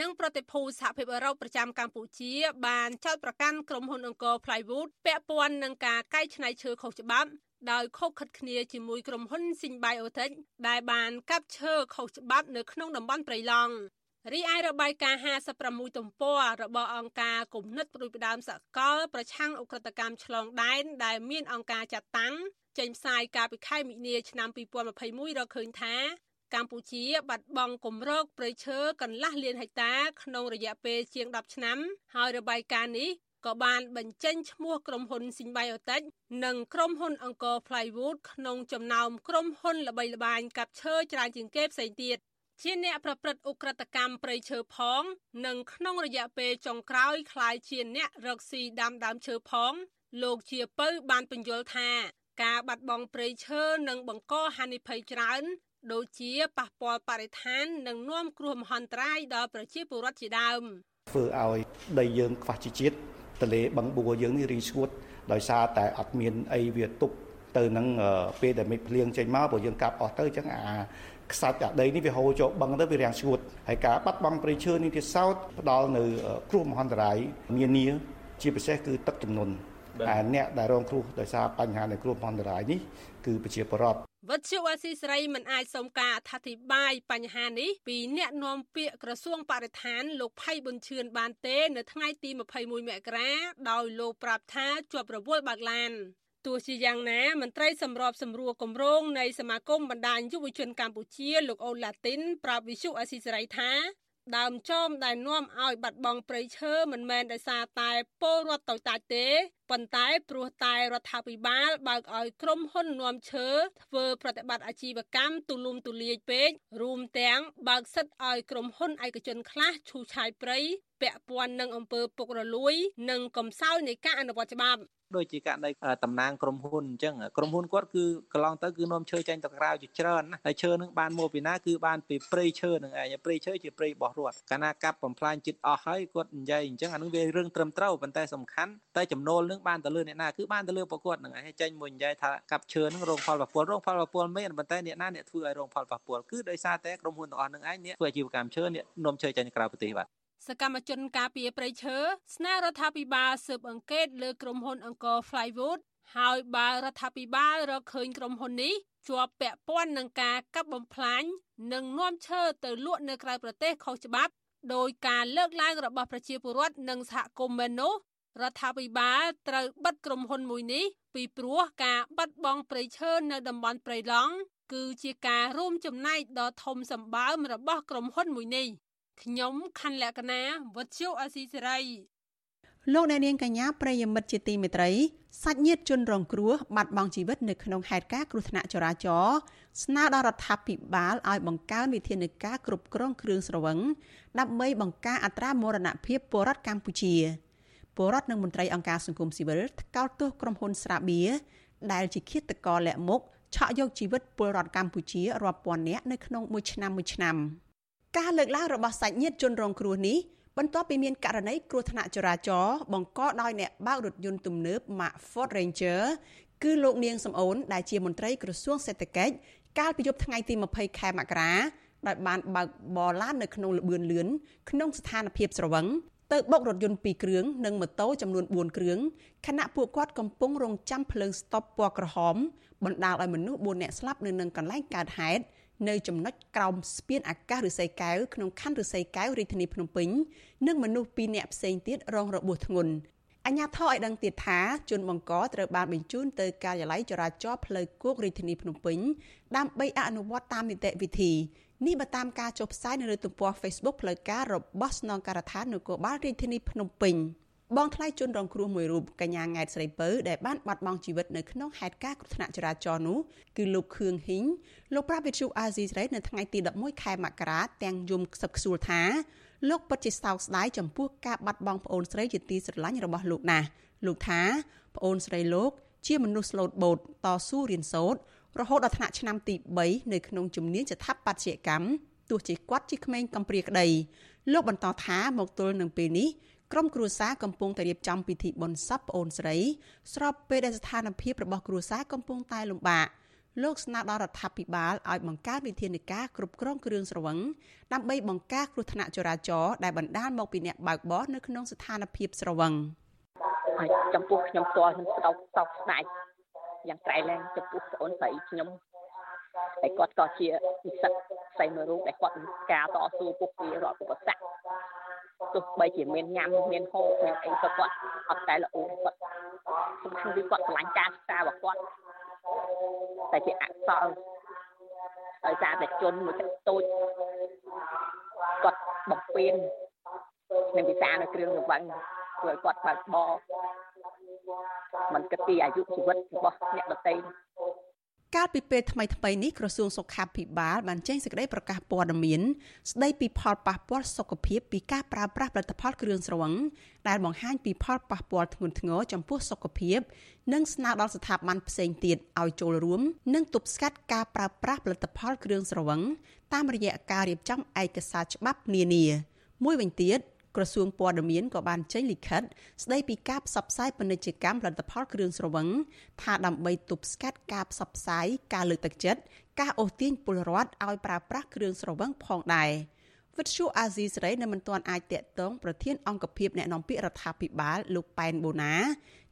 និងប្រតិភូសហភាពអឺរ៉ុបប្រចាំកម្ពុជា បានចោទប្រកាន់ក្រុមហ៊ុនអង្គរ Plywood ពាក់ព័ន្ធនឹងការកែច្នៃឈើខុសច្បាប់ដោយខុសខិតគ្នាជាមួយក្រុមហ៊ុន Sing Biotech ដែលបានកាប់ឈើខុសច្បាប់នៅក្នុងតំបន់ព្រៃឡង់រីឯរបាយការណ៍56ទំព័ររបស់អង្គការគំនិតប្រួយផ្ដើមសកលប្រឆាំងអ ுக ្រិតកម្មឆ្លងដែនដែលមានអង្គការចាត់តាំងចេញផ្សាយកាលពីខែមិនិនាឆ្នាំ2021រកឃើញថា កម្ពុជាបាត់បង់គម្របព្រៃឈើកន្លះលានហិកតាក្នុងរយៈពេលជាង10ឆ្នាំហើយរបាយការណ៍នេះក៏បានបញ្ចេញឈ្មោះក្រុមហ៊ុន Symbiotic និងក្រុមហ៊ុនអង្គរ Plywood ក្នុងចំណោមក្រុមហ៊ុនល្បីល្បាញកាប់ឈើច្រើនជាងគេផ្សេងទៀតជាអ្នកប្រព្រឹត្តអ ுக ្រិតកម្មព្រៃឈើផង និងក្នុងរយៈពេលចុងក្រោយคล้ายជាអ្នករកស៊ីដាំដើមឈើផង លោកជាពៅបានបញ្យល់ថា ការបាត់បង់ព្រៃឈើនឹងបង្កហានិភ័យច្រើន ដូចជាប៉ះពាល់បរិស្ថាននិងនាំគ្រោះមហន្តរាយដល់ប្រជាពលរដ្ឋជាដើមធ្វើឲ្យដីយើងខ្វះជីជាតិទន្លេបឹងបួរយើងនេះរីស្ងួតដោយសារតែអត់មានអីវាទប់ទៅនឹងពេលដែលមេឃភ្លៀងចេញមកព្រោះយើងកាប់អស់ទៅអញ្ចឹងអាខ្សាច់អាដីនេះវាហូរចូលបឹងទៅវារាំងស្ងួតហើយការបាត់បង់ព្រៃឈើនេះទៀតសោតផ្ដល់នៅគ្រោះមហន្តរាយនានាជាពិសេសគឺទឹកជំនន់ហើយអ្នកដែលរងគ្រោះដោយសារបញ្ហានៃគ្រោះមហន្តរាយនេះគឺប្រជាពលរដ្ឋ វត្តជាអាស៊ីសេរីមិនអាចសុំការអធិប្បាយបញ្ហានេះពីអ្នកនាំពាក្យក្រសួងបរិស្ថានលោកផៃប៊ុនឈឿនបានទេនៅថ្ងៃទី21មករាដោយលោកប្រាប់ថាជាប់រវល់បើកឡានទោះជាយ៉ាងណាមន្ត្រីសម្របសម្រួលគម្រោងនៃសមាគមបណ្ដាញយុវជនកម្ពុជាលោកអូឡាទីនប្រាប់វិសុអាស៊ីសេរីថាដើមចោមដែលនាំឲ្យបាត់បង់ព្រៃឈើមិនមែនដោយសារតែពលរដ្ឋតូចតាចទេប៉ុន្តែព្រោះតែរដ្ឋាភិបាលបើកឲ្យក្រុមហ៊ុននាំឈើធ្វើប្រតិបត្តិអាជីវកម្មទូលំទូលាយពេករួមទាំងបើកសិទ្ធឲ្យក្រុមហ៊ុនឯកជនខ្លះឈូសឆាយព្រៃពាក់ព័ន្ធនឹងអំពើពុករលួយ និងកំសោយនៃការអនុវត្តច្បាប់ដូចជាករណីតំណាងក្រុមហ៊ុនអញ្ចឹងក្រុមហ៊ុនគាត់គឺកន្លងទៅគឺនាំឈើចេញទៅក្រៅជាច្រើនណាហើយឈើនឹងបានមកពីណាគឺបានពីព្រៃឈើនឹងឯងព្រៃឈើជាព្រៃរបស់រដ្ឋកាលណាកាប់បំផ្លាញចិត្តអស់ហើយគាត់និយាយអញ្ចឹងអានឹងវារឿងត្រឹមត្រូវប៉ុន្តែសំខាន់តែចំណូលនឹងបានទៅលើអ្នកណាគឺបានទៅលើប្រកួតនឹងឯងចេញមួយនិយាយថាកាប់ឈើនឹងរងផលប៉ះពាល់រងផលប៉ះពាល់មែនប៉ុន្តែអ្នកណាអ្នកធ្វើឲ្យរងផលប៉ះពាល់គឺដោយសារតែក្រុមហ៊ុនទាំងអស់នឹងឯងអ្នកធ្វើអាជីវកម្មឈើអ្នកនាំឈើចេញក្រៅប្រទេសបាទសកម្មជនការពារព្រៃឈើស្នើរដ្ឋាភិបាលស៊ើបអង្កេតលើក្រុមហ៊ុនអង្គរ Flywood ហើយបើរដ្ឋាភិបាលរកឃើញក្រុមហ៊ុននេះជាប់ពាក់ព័ន្ធនឹងការកាប់បំផ្លាញនិងនាំឈើទៅលក់នៅក្រៅប្រទេសខុសច្បាប់ដោយការលើកឡើងរបស់ប្រជាពលរដ្ឋនិងសហគមន៍មែននោះ រដ្ឋាភិបាលត្រូវបិទក្រុមហ៊ុនមួយនេះពីព្រោះការបាត់បង់ព្រៃឈើនៅតំបន់ព្រៃឡង់គឺជាការរួមចំណែកដ៏ធំសម្បើមរបស់ក្រុមហ៊ុនមួយនេះខ្ញុំខណ្ឌលក្ខណាវុទ្ធុអាស៊ីសេរីលោកអ្នកនាងកញ្ញាប្រិយមិត្តជាទីមេត្រីសាច់ញាតិជនរងគ្រោះបាត់បង់ជីវិតនៅក្នុងហេតុការណ៍គ្រោះថ្នាក់ចរាចរណ៍ស្នើដល់រដ្ឋាភិបាលឲ្យបង្កើនវិធានការគ្រប់គ្រងគ្រឿងស្រវឹងដើម្បីបង្ការអត្រាមរណភាពពលរដ្ឋកម្ពុជា ពលរដ្ឋនិងមន្ត្រីអង្គការសង្គមស៊ីវិលថ្កោលទោសក្រុមហ៊ុនស្រាបៀដែលជាឃាតករលាក់មុខឆក់យកជីវិតពលរដ្ឋកម្ពុជារាប់ពាន់នាក់នៅក្នុងមួយឆ្នាំមួយឆ្នាំ។ការលើកឡើងរបស់សាច់ញាតិជនរងគ្រោះនេះបន្ទាប់ពីមានករណីគ្រោះថ្នាក់ចរាចរណ៍បង្កដោយអ្នកបើករថយន្តទំនើប Mack Ford Ranger គឺលោកនាងសំអូនដែលជាមន្ត្រីក្រសួងសេដ្ឋកិច្ចកាលពីយប់ថ្ងៃទី20ខែមករាដោយបានបើកបរឡាននៅក្នុងលបឿនលឿនក្នុងស្ថានភាពស្រវឹង ទៅបុករថយន្ត2គ្រឿងនិងម៉ូតូចំនួន4គ្រឿងខណៈពួកគាត់កំពុងរងចាំភ្លើងស្តុបពណ៌ក្រហមបណ្ដាលឲ្យមនុស្ស4នាក់ស្លាប់នៅនឹងកន្លែងកើតហេតុនៅចំណុចក្រោមស្ពានអាកាសឫស្សីកែវក្នុងខណ្ឌឫស្សីកែវរាជធានីភ្នំពេញនិងមនុស្ស2នាក់ផ្សេងទៀតរងរបួសធ្ងន់ អញ្ញាធរឲ្យដឹងទៀតថាជនបង្កត្រូវបានបញ្ជូនទៅការិយាល័យចរាចរណ៍ផ្លូវគោករាជធានីភ្នំពេញដើម្បីអនុវត្តតាមនីតិវិធីនេះបើតាមការចុះផ្សាយនៅលើទំព័រ Facebook ផ្លូវការរបស់ស្នងការដ្ឋាននគរបាលរាជធានីភ្នំពេញ។បងថ្លៃជនរងគ្រោះមួយរូបកញ្ញាង៉ែតស្រីពៅដែលបានបាត់បង់ជីវិតនៅក្នុងហេតុការណ៍គ្រោះថ្នាក់ចរាចរណ៍នោះគឺលោកខឿងហ៊ីងលោកប្រាវិទ្យុអាស៊ីសេរីនៅថ្ងៃទី11ខែមករាទាំងយំខ្សឹបខ្សួលថា លោកពិតជាសោកស្ដាយចំពោះការបាត់បង់ប្អូនស្រីជាទីស្រឡាញ់របស់លោកណាស់លោកថាប្អូនស្រីលោក ជាមនុស្សស្លូតបូតតស៊ូរៀនសូត្ររហូតដល់ថ្នាក់ឆ្នាំទី3នៅក្នុងជំនាញស្ថាបត្យកម្មទោះជាគាត់ជាក្មេងកំព្រាក្តីលោកបន្តថាមកទល់នឹងពេលនេះក្រុមគ្រួសារកំពុងតែរៀបចំពិធីបុណ្យសពប្អូនស្រីស្របពេលដែលស្ថានភាពរបស់គ្រួសារកំពុងតែលំបាក លោកស្នើដល់រដ្ឋាភិបាលឲ្យបង្កើតវិធានការគ្រប់គ្រងគ្រឿងស្រវឹងដើម្បីបង្ការគ្រោះថ្នាក់ចរាចរណ៍ដែលបណ្ដាលមកពីអ្នកបើកបរនៅក្នុងស្ថានភាពស្រវឹងហើយចំពោះខ្ញុំផ្ទាល់ខ្ញុំស្ដោកសោកស្ដាយយ៉ាងក្រៃលែងចំពោះប្អូនស្រីខ្ញុំតែគាត់ក៏ជានិស្សិតផ្សេងមួយរូបដែលគាត់ការតស៊ូពុះពីរដ្ឋឧបសគ្គទោះបីជាមានញ៉ាំមានហូបមានអីក៏គាត់អត់តែល្អគាត់សំខាន់គឺគាត់ឆ្លាញ់ការសិក្សារបស់គាត់ តែជាអក្សរដោយសារតែជនមួយចិត្តតូចគាត់បំពេញនឹងវិសានៅគ្រឿងរវឹងធ្វើឲ្យគាត់បើកបរมันគិតពីអាយុជីវិតរបស់អ្នកដទៃ កាលពីពេលថ្មីថ្មីនេះក្រសួងសុខាភិបាលបានចេញសេចក្តីប្រកាសព័ត៌មានស្តីពីផលប៉ះពាល់សុខភាពពីការប្រើប្រាស់ផលិតផលគ្រឿងស្រវឹងដែលបង្ហាញពីផលប៉ះពាល់ធ្ងន់ធ្ងរចំពោះសុខភាព និងស្នើដល់ស្ថាប័នផ្សេងទៀតឲ្យចូលរួម និងទប់ស្កាត់ការប្រើប្រាស់ផលិតផលគ្រឿងស្រវឹងតាមរយៈការរៀបចំឯកសារច្បាប់នានាមួយវិញទៀត ក្រសួងព័ត៌មានក៏បានចេញលិខិត ស្ដីពីការផ្សព្វផ្សាយពាណិជ្ជកម្មផលិតផលគ្រឿងស្រវឹងថាដើម្បីទប់ស្កាត់ការផ្សព្វផ្សាយការលើកទឹកចិត្តការអូសទាញពលរដ្ឋឲ្យប្រើប្រាស់គ្រឿងស្រវឹងផងដែរវិទ្យុអាស៊ីសេរីនៅមិនទាន់អាចតាក់ទងប្រធានអង្គភិបអ្នកនាំពាក្យរដ្ឋាភិបាលលោកប៉ែនបូណា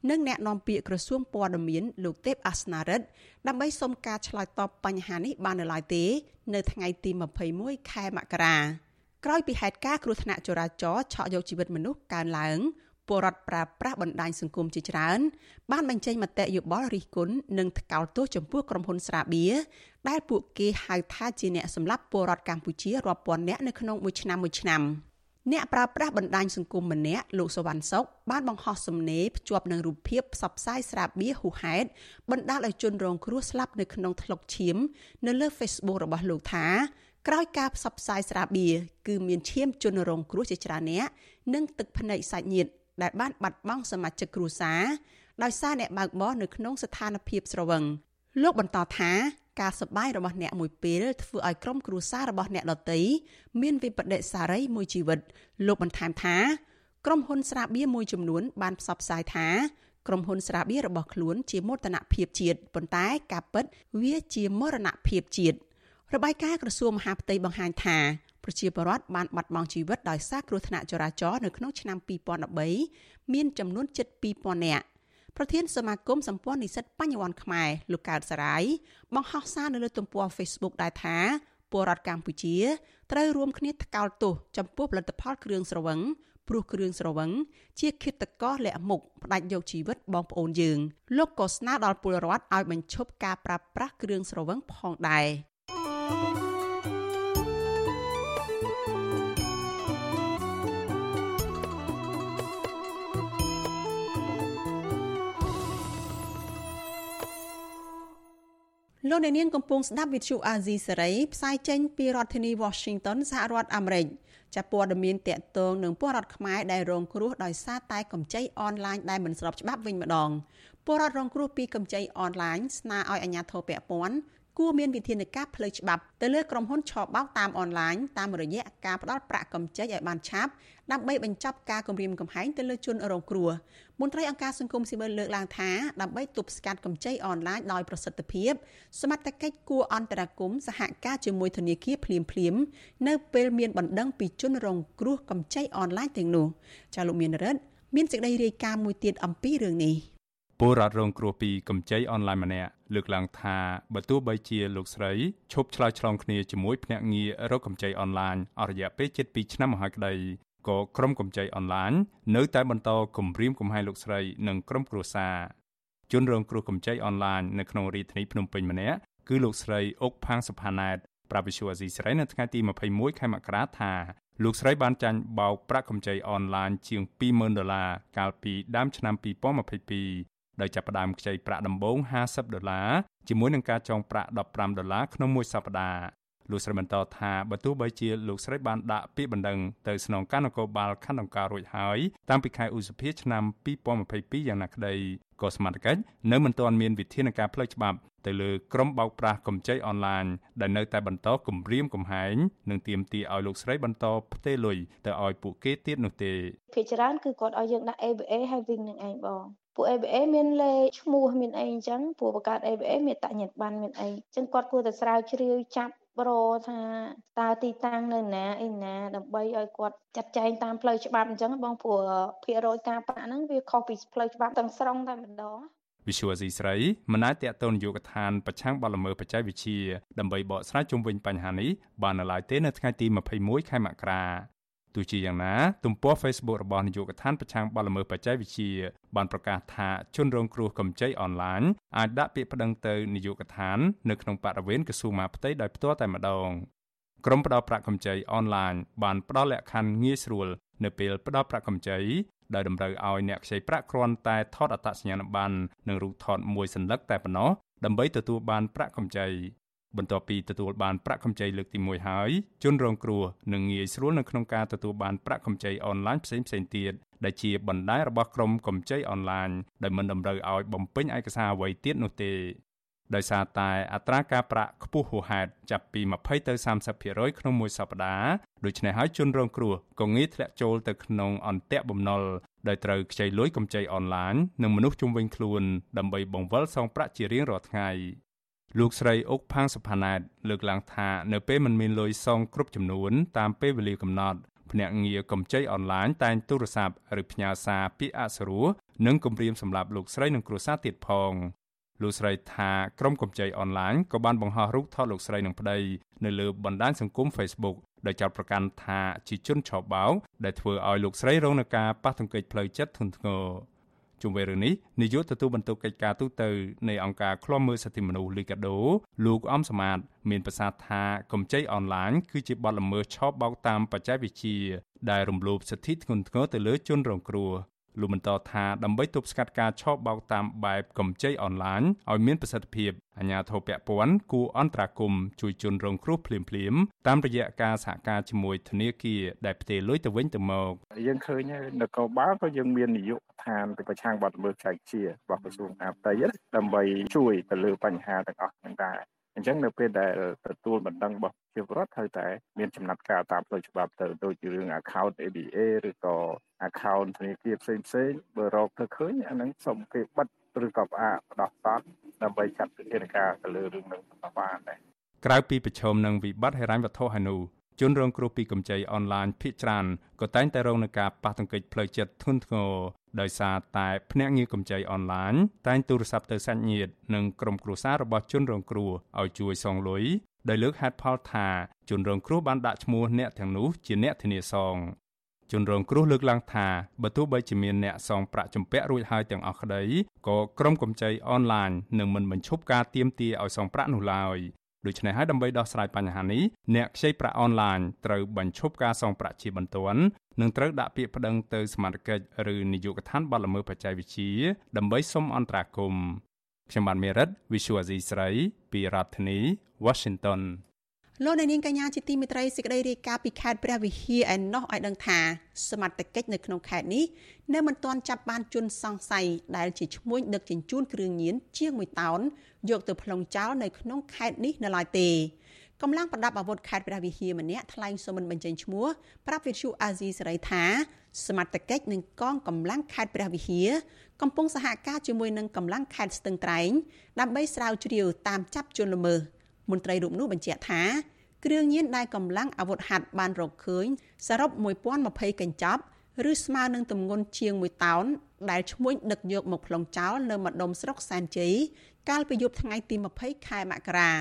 និងអ្នកនាំពាក្យក្រសួងព័ត៌មានលោកទេពអាសនារិទ្ធដើម្បីសុំការឆ្លើយតបបញ្ហានេះបាននៅឡើយទេ នៅថ្ងៃទី21ខែមករា ក្រោយពីហេតុការណ៍គ្រោះថ្នាក់ចរាចរណ៍ឆក់យកជីវិតមនុស្សកើនឡើងពលរដ្ឋប្រើប្រាស់បណ្ដាញសង្គមជាច្រើន បានបញ្ចេញមតិយោបល់រិះគន់និងថ្កោលទោសចំពោះក្រុមហ៊ុនស្រាបៀរដែលពួកគេហៅថាជាអ្នកសម្លាប់ពលរដ្ឋកម្ពុជារាប់ពាន់នាក់នៅក្នុងមួយឆ្នាំមួយឆ្នាំអ្នកប្រើប្រាស់បណ្ដាញសង្គមម្នាក់លោកសវណ្ណសុកបានបង្ហោះសំណេរភ្ជាប់នឹងរូបភាពផ្សព្វផ្សាយស្រាបៀរហួហេតុបណ្ដាលឲ្យជនរងគ្រោះស្លាប់នៅក្នុងថ្លុកឈាម នៅលើ Facebook របស់លោកថា ក្រោយការផ្សព្វផ្សាយស្រាបៀរគឺមានឈាមជនរងគ្រោះជាច្រើនអ្នកនិងទឹកភ្នែកសាច់ញាតិដែលបានបាត់បង់សមាជិកគ្រួសារដោយសារអ្នកបើកបរនៅក្នុងស្ថានភាពស្រវឹងលោកបន្តថាការសប្បាយរបស់អ្នកមួយពេលធ្វើឲ្យក្រុមគ្រួសាររបស់អ្នកដតីមានវិបដិសារីមួយជីវិត លោកបន្ថែមថាក្រុមហ៊ុនស្រាបៀរមួយចំនួនបានផ្សព្វផ្សាយថាក្រុមហ៊ុនស្រាបៀររបស់ខ្លួនជាមោទនភាពជាតិប៉ុន្តែការពិតវាជាមរណភាពជាតិ របាយការណ៍ក្រសួងមហាផ្ទៃបង្ហាញថាប្រជាពលរដ្ឋបានបាត់បង់ជីវិតដោយសារគ្រោះថ្នាក់ចរាចរណ៍នៅក្នុងឆ្នាំ2013មានចំនួនជិត2000នាក់ប្រធានសមាគមសម្ព័ន្ធនិស្សិតបញ្ញវន្តខ្មែរលោកកើតសរាយបង្ហោះសារនៅលើទំព័រ Facebook ដែរថាពលរដ្ឋកម្ពុជាត្រូវរួមគ្នាថ្កោលទោសចំពោះផលិតផលគ្រឿងស្រវឹងព្រោះគ្រឿងស្រវឹងជាឃាតករលាក់មុខផ្ដាច់យកជីវិតបងប្អូនយើងលោកក៏ស្នើដល់ពលរដ្ឋឲ្យបញ្ឈប់ការប្រើប្រាស់គ្រឿងស្រវឹងផងដែរ លោកអ្នកនាងកំពុងស្ដាប់វិទ្យុអាស៊ីសេរីផ្សាយចេញពីរដ្ឋធានី Washington សហរដ្ឋអាមេរិកចាប់ព័ត៌មានតកតងនឹងពលរដ្ឋខ្មែរដែលរងគ្រោះដោយសារតែកម្ចីអនឡាញដែលមិនស្របច្បាប់វិញម្ដងពលរដ្ឋរងគ្រោះពីកម្ចីអនឡាញស្នើឲ្យអាជ្ញាធរពាក់ព័ន្ធ គួរមានវិធានការផ្លូវច្បាប់ទៅលើក្រុមហ៊ុនឆបោកតាមអនឡាញតាមរយៈការផ្ដល់ប្រាក់កម្ចីឲ្យបានឆាប់ដើម្បីបញ្ចប់ការគំរាមកំហែងទៅលើជនរងគ្រោះមន្ត្រីអង្គការសង្គមស៊ីវិលលើកឡើងថាដើម្បីទប់ស្កាត់កម្ចីអនឡាញដោយប្រសិទ្ធភាពសមត្ថកិច្ចគួរអន្តរាគមន៍សហការជាមួយធនាគារភ្លាមភ្លាមនៅពេលមានបណ្ដឹងពីជនរងគ្រោះកម្ចីអនឡាញទាំងនោះចាលោកមានរិទ្ធមានសេចក្តីរាយការណ៍មួយទៀតអំពីរឿងនេះ ពលរដ្ឋរងគ្រោះពីកម្ចីអនឡាញម្នាក់លើកឡើងថាបើទោះបីជាលោកស្រីឈប់ឆ្លើយឆ្លងគ្នាជាមួយភ្នាក់ងាររកកម្ចីអនឡាញអស់រយៈពេលជិត2ឆ្នាំមកហើយក្តីក៏ក្រុមកម្ចីអនឡាញនៅតែបន្តគំរាមកំហែងលោកស្រីនិងក្រុមគ្រួសារជនរងគ្រោះកម្ចីអនឡាញនៅក្នុងរាជធានីភ្នំពេញម្នាក់គឺលោកស្រីអុកផាងសុផាណែតប្រាវិសុអាស៊ីស្រីនៅថ្ងៃទី21ខែមករាថាលោកស្រីបានចាញ់បោកប្រាក់កម្ចីអនឡាញជាង20000ដុល្លារកាលពីដើមឆ្នាំ2022 ដោយចាប់ផ្ដើមខ្ចីប្រាក់ដំបូង50ដុល្លារជាមួយនឹងការចងប្រាក់15ដុល្លារក្នុងមួយសប្តាហ៍លោកស្រីបន្តថាបើទោះបីជាលោកស្រីបានដាក់ពាក្យបណ្ដឹងទៅស្នងការនគរបាលខណ្ឌអង្ការរួចហើយតាំងពីខែឧសភាឆ្នាំ2022យ៉ាងណាក្តីក៏សមត្ថកិច្ចនៅមិនទាន់មានវិធានការផ្លូវច្បាប់ទៅលើក្រុមបោកប្រាស់កម្ចីអនឡាញដែលនៅតែបន្តគំរាមកំហែងនិងទាមទារឲ្យលោកស្រីបន្តផ្ទេរលុយទៅឲ្យពួកគេទៀតនោះទេភាគច្រើនគឺគាត់ឲ្យយើងដាក់ ABA ហើយវិញនឹងឯងបង ពួក ABA មានលេខឈ្មោះមានអីអញ្ចឹងពួកបង្កើត ABA មានតញ្ញបានមានអីអញ្ចឹងគាត់គួរតែស្រាវជ្រាវចាប់ប្រថាតើទីតាំងនៅណាអីណាដើម្បីឲ្យគាត់ចាត់ចែងតាមផ្លូវច្បាប់អញ្ចឹងបងព្រោះភាគរយការប្រាក់ហ្នឹងវាខុសពីផ្លូវច្បាប់ទាំងស្រុងតែម្ដងវិសុវអាស៊ីស្រីមិនអាចតេតូនយោគឋានប្រឆាំងបទល្មើសបច្ចេកវិទ្យាដើម្បីបកស្រាយជុំវិញបញ្ហានេះបាននៅឡើយទេនៅថ្ងៃទី21ខែមករា ទោះជាយ៉ាងណាទំព័រ Facebook របស់នាយកដ្ឋានប្រឆាំងបទល្មើសបច្ចេកវិទ្យាបានប្រកាសថាជនរងគ្រោះកម្ចីអនឡាញអាចដាក់ពាក្យប្តឹងទៅនាយកដ្ឋាននៅក្នុងបរិវេណក្រសួងមហាផ្ទៃដោយផ្ទាល់តែម្ដងក្រុមផ្ដល់ប្រាក់កម្ចីអនឡាញបានផ្ដល់លក្ខខណ្ឌងាយស្រួលនៅពេលផ្ដល់ប្រាក់កម្ចីដោយតម្រូវឲ្យអ្នកខ្ចីប្រាក់គ្រាន់តែថតអត្តសញ្ញាណប័ណ្ណនិងរូបថតមួយសន្លឹកតែប៉ុណ្ណោះដើម្បីទទួលបានប្រាក់កម្ចី បន្ទាប់ពីទទួលបានប្រាក់កម្ចីលើកទី1ហើយជនរងគ្រោះនឹងងាយស្រួលនៅក្នុងការទទួលបានប្រាក់កម្ចីអនឡាញផ្សេងៗទៀតដែលជាបណ្ដាញរបស់ក្រុមកម្ចីអនឡាញដែលមិនតម្រូវឲ្យបំពេញឯកសារអ្វីទៀតនោះទេដោយសារតែអត្រាការប្រាក់ខ្ពស់ហួសហេតុចាប់ពី20ទៅ30%ក្នុងមួយសប្តាហ៍ដូច្នេះហើយជនរងគ្រោះក៏ងាយធ្លាក់ចូលទៅក្នុងអន្ទាក់បំណុលដោយត្រូវខ្ចីលុយកម្ចីអនឡាញនិងមនុស្សជុំវិញខ្លួនដើម្បីបង្វិលសងប្រាក់ជារៀងរាល់ថ្ងៃ លោកស្រីអុកផាងសុផាណែតលើកឡើងថានៅពេលមិនមានលុយសងគ្រប់ចំនួនតាមពេលវេលាកំណត់ភ្នាក់ងារកម្ចីអនឡាញតែងទូរស័ព្ទឬផ្ញើសារពាក្យអសុរោះនិងគម្រាមសម្រាប់លោកស្រីនិងគ្រួសារទៀតផងលោកស្រីថាក្រុមកម្ចីអនឡាញក៏បានបង្ហោះរូបថតលោកស្រីនិងប្តីនៅលើបណ្ដាញសង្គម Facebook ដោយចោទប្រកាន់ថាជាជនឆបោកដែលធ្វើឲ្យលោកស្រីរងនឹងការប៉ះទង្គិចផ្លូវចិត្តធ្ងន់ធ្ងរ ជុំវិញរឿងនេះនាយកទទួលបន្ទុកកិច្ចការទូតនៃអង្គការឃ្លាំមើលសិទ្ធិមនុស្សលីកាដូលោកអំសមាត មានប្រសាសន៍ថាកម្ចីអនឡាញគឺជាបទល្មើសឆបោកតាមបច្ចេកវិទ្យាដែលរំលោភសិទ្ធិធ្ងន់ធ្ងរទៅលើជនរងគ្រោះ លោកបន្តថាដើម្បីទប់ស្កាត់ការឆបោកតាមបែបកម្ចីអនឡាញឲ្យមានប្រសិទ្ធភាពអាជ្ញាធរពាក់ព័ន្ធគួរអន្តរាគមន៍ជួយជនរងគ្រោះភ្លាមៗតាមរយៈការសហការជាមួយធនាគារដែលផ្ទេរលុយទៅវិញទៅមកយើងឃើញនគរបាលក៏យើងមាននាយកដ្ឋានទៅប្រឆាំងបទល្មើសចែកជារបស់ក្រសួងអាផ្ទៃដើម្បីជួយទៅលើបញ្ហាទាំងអស់ហ្នឹងដែរ អញ្ចឹងនៅពេលដែលទទួលបណ្ដឹងរបស់ជាពលរដ្ឋត្រូវតែមានចំណាត់ការតាមផ្លូវច្បាប់ទៅដូចជារឿង account ABA ឬក៏ account ធនាគារផ្សេងផ្សេងបើរកទៅឃើញអាហ្នឹងសូមគេបិទឬក៏ផ្អាកផ្ដោះសតដើម្បីចាត់វិធានការទៅលើរឿងនឹងបានដែរក្រៅពីប្រឈមនឹងវិបត្តិហិរញ្ញវត្ថុហើយនោះ ជនរងគ្រោះពីកម្ចីអនឡាញភ ieck ច្រើនក៏តែងតែរងនឹងការប៉ះទង្គិចផ្លូវចិត្តធ្ងន់ធ្ងរដោយសារតែភ្នាក់ងារកម្ចីអនឡាញតែងទូរស័ព្ទទៅសាច់ញាតិនិងក្រុមគ្រួសាររបស់ជនរងគ្រោះឲ្យជួយសងលុយដោយលើកហេតុផលថាជនរងគ្រោះបានដាក់ឈ្មោះអ្នកទាំងនោះជាអ្នកធានាសងជនរងគ្រោះលើកឡើងថាបើទោះបីជាមានអ្នកសងប្រាក់ជំពាក់រួចហើយទាំងអស់ក្តីក៏ក្រុមកម្ចីអនឡាញនឹងមិនបញ្ឈប់ការទាមទារឲ្យសងប្រាក់នោះឡើយ ដូច្នេះហើយដើម្បីដោះស្រាយបញ្ហានេះអ្នកខ្ចីប្រាក់អនឡាញត្រូវបញ្ឈប់ការសងប្រាក់ជាបន្ទាន់និងត្រូវដាក់ពាក្យប្តឹងទៅសមាជិកឬនាយកដ្ឋានបទល្មើសបច្ចេកវិទ្យាដើម្បីសុំអន្តរាគមន៍ខ្ញុំបានមេរិត Visual Asia ស្រីពីរដ្ឋធានី Washington លោកនាងកញ្ញាជាទីមេត្រីសេចក្តីរាយការណ៍ពីខេត្តព្រះវិហារឯណោះឲ្យដឹងថាសមត្ថកិច្ចនៅក្នុងខេត្តនេះនៅមិនទាន់ចាប់បានជនសង្ស័យដែលជាឈ្មួញដឹកជញ្ជូនគ្រឿងញៀនជាង1តោនយកទៅប្លង់ចោលនៅក្នុងខេត្តនេះនៅឡើយទេកម្លាំងប្រដាប់អាវុធខេត្តព្រះវិហារម្នាក់ថ្លែងសុំមិនបញ្ចេញឈ្មោះប្រាប់វិទ្យុអាស៊ីសេរីថាសមត្ថកិច្ចនិងកងកម្លាំងខេត្តព្រះវិហារកំពុងសហការជាមួយនឹងកម្លាំងខេត្តស្ទឹងត្រែងដើម្បីស្រាវជ្រាវតាមចាប់ជនល្មើសមន្ត្រីរូបនោះបញ្ជាក់ថា គ្រឿងញៀនដែលកម្លាំងអាវុធហត្ថបានរកឃើញសរុប1020កញ្ចប់ឬស្មើនឹងទម្ងន់ជាង1តោនដែលឈ្មួញដឹកយកមកប្លង់ចោលនៅម្ដុំស្រុកសែនជ័យកាលពីយប់ថ្ងៃទី20ខែមករា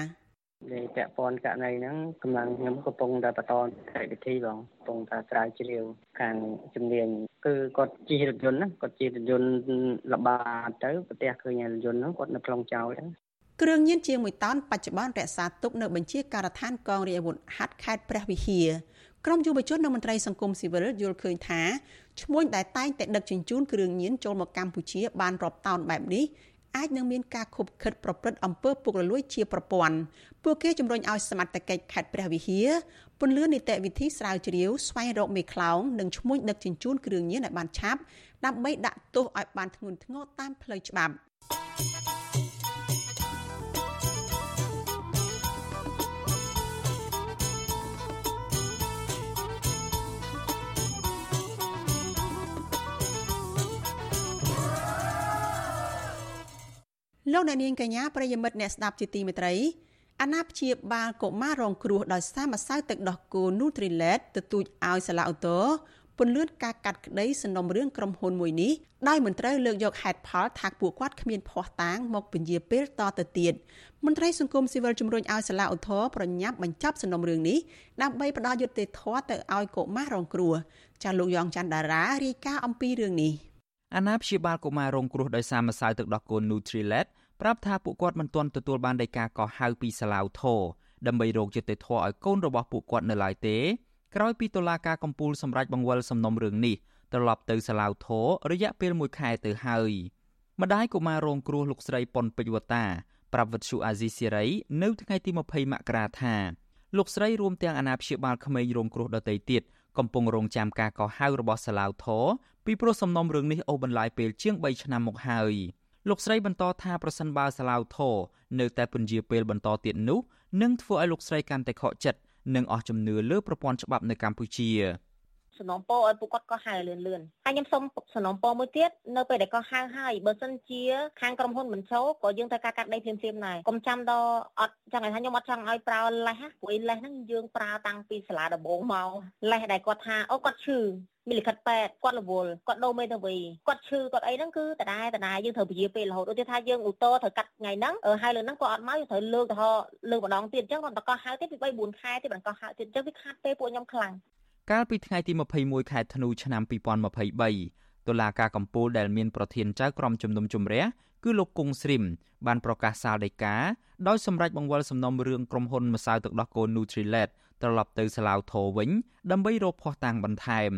ដែលពាក់ព័ន្ធករណីហ្នឹងកម្លាំងខ្ញុំកំពុងតែបន្តកិច្ចវិធីបងកំពុងតែស្រាវជ្រាវខាងជំនាញគឺគាត់ជិះរថយន្តណាគាត់ជិះរថយន្តល្បាតទៅប្រទះឃើញរថយន្តហ្នឹងគាត់នៅខ្លងចោលហ្នឹង គ្រឿងញៀនជាង1តោនបច្ចុប្បន្នរក្សាទុកនៅបញ្ជាការដ្ឋានកងរាជអាវុធហត្ថខេត្តព្រះវិហារក្រមយុវជននិងមន្ត្រីសង្គមស៊ីវិលយល់ឃើញថាឈ្មួញដែលតែងតែដឹកជញ្ជូនគ្រឿងញៀនចូលមកកម្ពុជាបានរាប់តោនបែបនេះអាចនឹងមានការខុបខិតប្រព្រឹត្តអំពើពុករលួយជាប្រព័ន្ធពួកគេជំរុញឲ្យសមត្ថកិច្ចខេត្តព្រះវិហារពន្លឿននីតិវិធីស្រាវជ្រាវស្វែងរកមេខ្លោងនិងឈ្មួញដឹកជញ្ជូនគ្រឿងញៀនឲ្យបានឆាប់ដើម្បីដាក់ទោសឲ្យបានធ្ងន់ធ្ងរតាមផ្លូវច្បាប់ លោកអ្នកនាងកញ្ញាប្រិយមិត្តអ្នកស្ដាប់ជាទីមេត្រីអាណាព្យាបាលកុមាររងគ្រោះដោយសារម្សៅទឹកដោះគោ Nutrilett ទទូចឲ្យសាឡាអូតូពន្លឿនការកាត់ក្តីសំណុំរឿងក្រុមហ៊ុនមួយនេះដោយមិនត្រូវលើកយកហេតុផលថាពួកគាត់គ្មានភ័ស្តុតាងមកពន្យាពេលតទៅទៀតមន្ត្រីសង្គមស៊ីវិលជំរុញឲ្យសាឡាអូតូប្រញាប់បញ្ចប់សំណុំរឿងនេះដើម្បីផ្ដល់យុត្តិធម៌ទៅឲ្យកុមាររងគ្រោះចាលោកយ៉ងច័ន្ទដារារាយការណ៍អំពីរឿងនេះ អាណាព្យាបាលកុមាររងគ្រោះដោយសារម្សៅទឹកដោះគោ Nutrilett ប្រាប់ថាពួកគាត់មិនទាន់ទទួលបានដីកាកោះហៅពីសាឡាវធរដើម្បីរកយុត្តិធម៌ឲ្យកូនរបស់ពួកគាត់នៅឡើយទេក្រោយពីតុលាការកំពូលសម្រេចបង្វិលសំណុំរឿងនេះត្រឡប់ទៅសាឡាវធររយៈពេល1ខែទៅហើយម្ដាយកុមាររងគ្រោះលោកស្រីប៉ុនពេជ្រវតាប្រាប់វិទ្យុអាស៊ីសេរីនៅថ្ងៃទី20មករាថាលោកស្រីរួមទាំងអាណាព្យាបាលក្មេងរងគ្រោះដទៃទៀតកំពុងរងចាំការកោះហៅរបស់សាឡាវធរ ពីព្រោះសំណុំរឿងនេះអូសបន្លាយពេលជាង3ឆ្នាំមកហើយលោកស្រីបន្តថាប្រសិនបើសាឡាវធរនៅតែពន្យាពេលបន្តទៀតនោះនឹងធ្វើឲ្យលោកស្រីកាន់តែខកចិត្តនិងអស់ជំនឿលើប្រព័ន្ធច្បាប់នៅកម្ពុជា សំណូមពរឲ្យពួកគាត់ក៏ហៅលឿនលឿនហើយខ្ញុំសូមសំណូមពរមួយទៀតនៅពេលដែលក៏ហៅហើយបើសិនជាខាងក្រុមហ៊ុនមិនចូលក៏យើងត្រូវការកាត់ដីភ្លាមភ្លាមដែរកុំចាំដល់អត់ចង់ឲ្យថាខ្ញុំអត់ចង់ឲ្យប្រើលេសព្រោះលេសហ្នឹងយើងប្រើតាំងពីសាលាដំបូងមកលេសដែលគាត់ថាអូគាត់ឈឺមានលិខិតពេទ្យគាត់រវល់គាត់ដូរមេធាវីគាត់ឈឺគាត់អីហ្នឹងគឺតដែរតដែរយើងត្រូវពជាពេលរហូតដូចថាយើងឧតត្រូវកាត់ថ្ងៃហ្នឹងហើយលើហ្នឹងគាត់អត់មកយើងត្រូវលើកទៅលើកម្ដងទៀតអញ្ចឹងគាត់តកោះហៅទៀតពី3 4ខែទៀតបន្តកោះហៅទៀតអញ្ចឹងវាខាត់ពេលពួកខ្ញុំខ្លាំង កាលពីថ្ងៃទី21ខែធ្នូឆ្នាំ2023តុលាការកំពូលដែលមានប្រធានចៅក្រមជំនុំជម្រះគឺលោកគង់ស្រីមបានប្រកាសសាលដីកាដោយសម្រេចបង្វិលសំណុំរឿងក្រុមហ៊ុនម្សៅទឹកដោះគោ Nutrilett ត្រឡប់ទៅសាឡាវធរវិញ ដើម្បីរកភ័ស្តុតាងបន្ថែម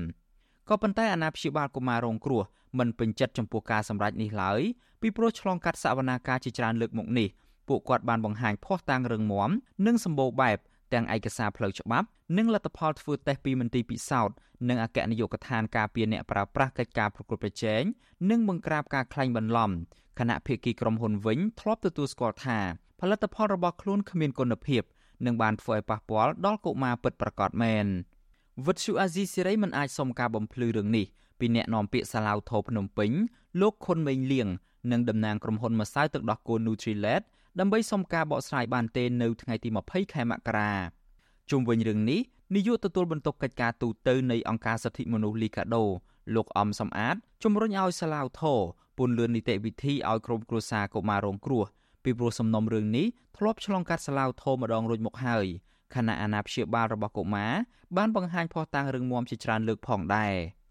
ក៏ប៉ុន្តែអាណាព្យាបាលកុមាររងគ្រោះមិនពេញចិត្តចំពោះការសម្រេចនេះឡើយពីព្រោះឆ្លងកាត់សវនាការជាច្រើនលើកមកនេះពួកគាត់បានបង្ហាញភ័ស្តុតាងរឹងមាំនិងសម្បូរបែប ទាំងឯកសារផ្លូវច្បាប់និងលទ្ធផលធ្វើតេស្តពីមន្ទីរពិសោធន៍និងអគ្គនាយកដ្ឋានការពារអ្នកប្រើប្រាស់កិច្ចការប្រកួតប្រជែងនិងបង្ក្រាបការក្លែងបន្លំគណៈភាគីក្រុមហ៊ុនវិញធ្លាប់ទទួលស្គាល់ថាផលិតផលរបស់ខ្លួនគ្មានគុណភាពនិងបានធ្វើឲ្យប៉ះពាល់ដល់កុមារពិតប្រាកដមែនវិទ្យុអាស៊ីសេរីមិនអាចសុំការបំភ្លឺរឿងនេះពីអ្នកនាំពាក្យសាឡាវថោភ្នំពេញលោកខុនមេងលៀងនិងតំណាងក្រុមហ៊ុនម្សៅទឹកដោះគោ Nutrilett ដើម្បីសុំការបកស្រាយបានទេនៅថ្ងៃទី20ខែមករាជុំវិញរឿងនេះនាយកទទួលបន្ទុកកិច្ចការទូតទៅនៃអង្គការសិទ្ធិមនុស្សលីកាដូលោកអំសំអាតជំរុញឲ្យសាឡាវថោពន្លឿននីតិវិធីឲ្យក្រុមគ្រួសារកុមាររងគ្រោះពីព្រោះសំណុំរឿងនេះធ្លាប់ឆ្លងកាត់សាឡាវថោម្ដងរួចមកហើយខណៈអាណាព្យាបាលរបស់កុមារបានបង្ហាញភស្តុតាងរឿងមុំជាច្រើនលើកផងដែរ។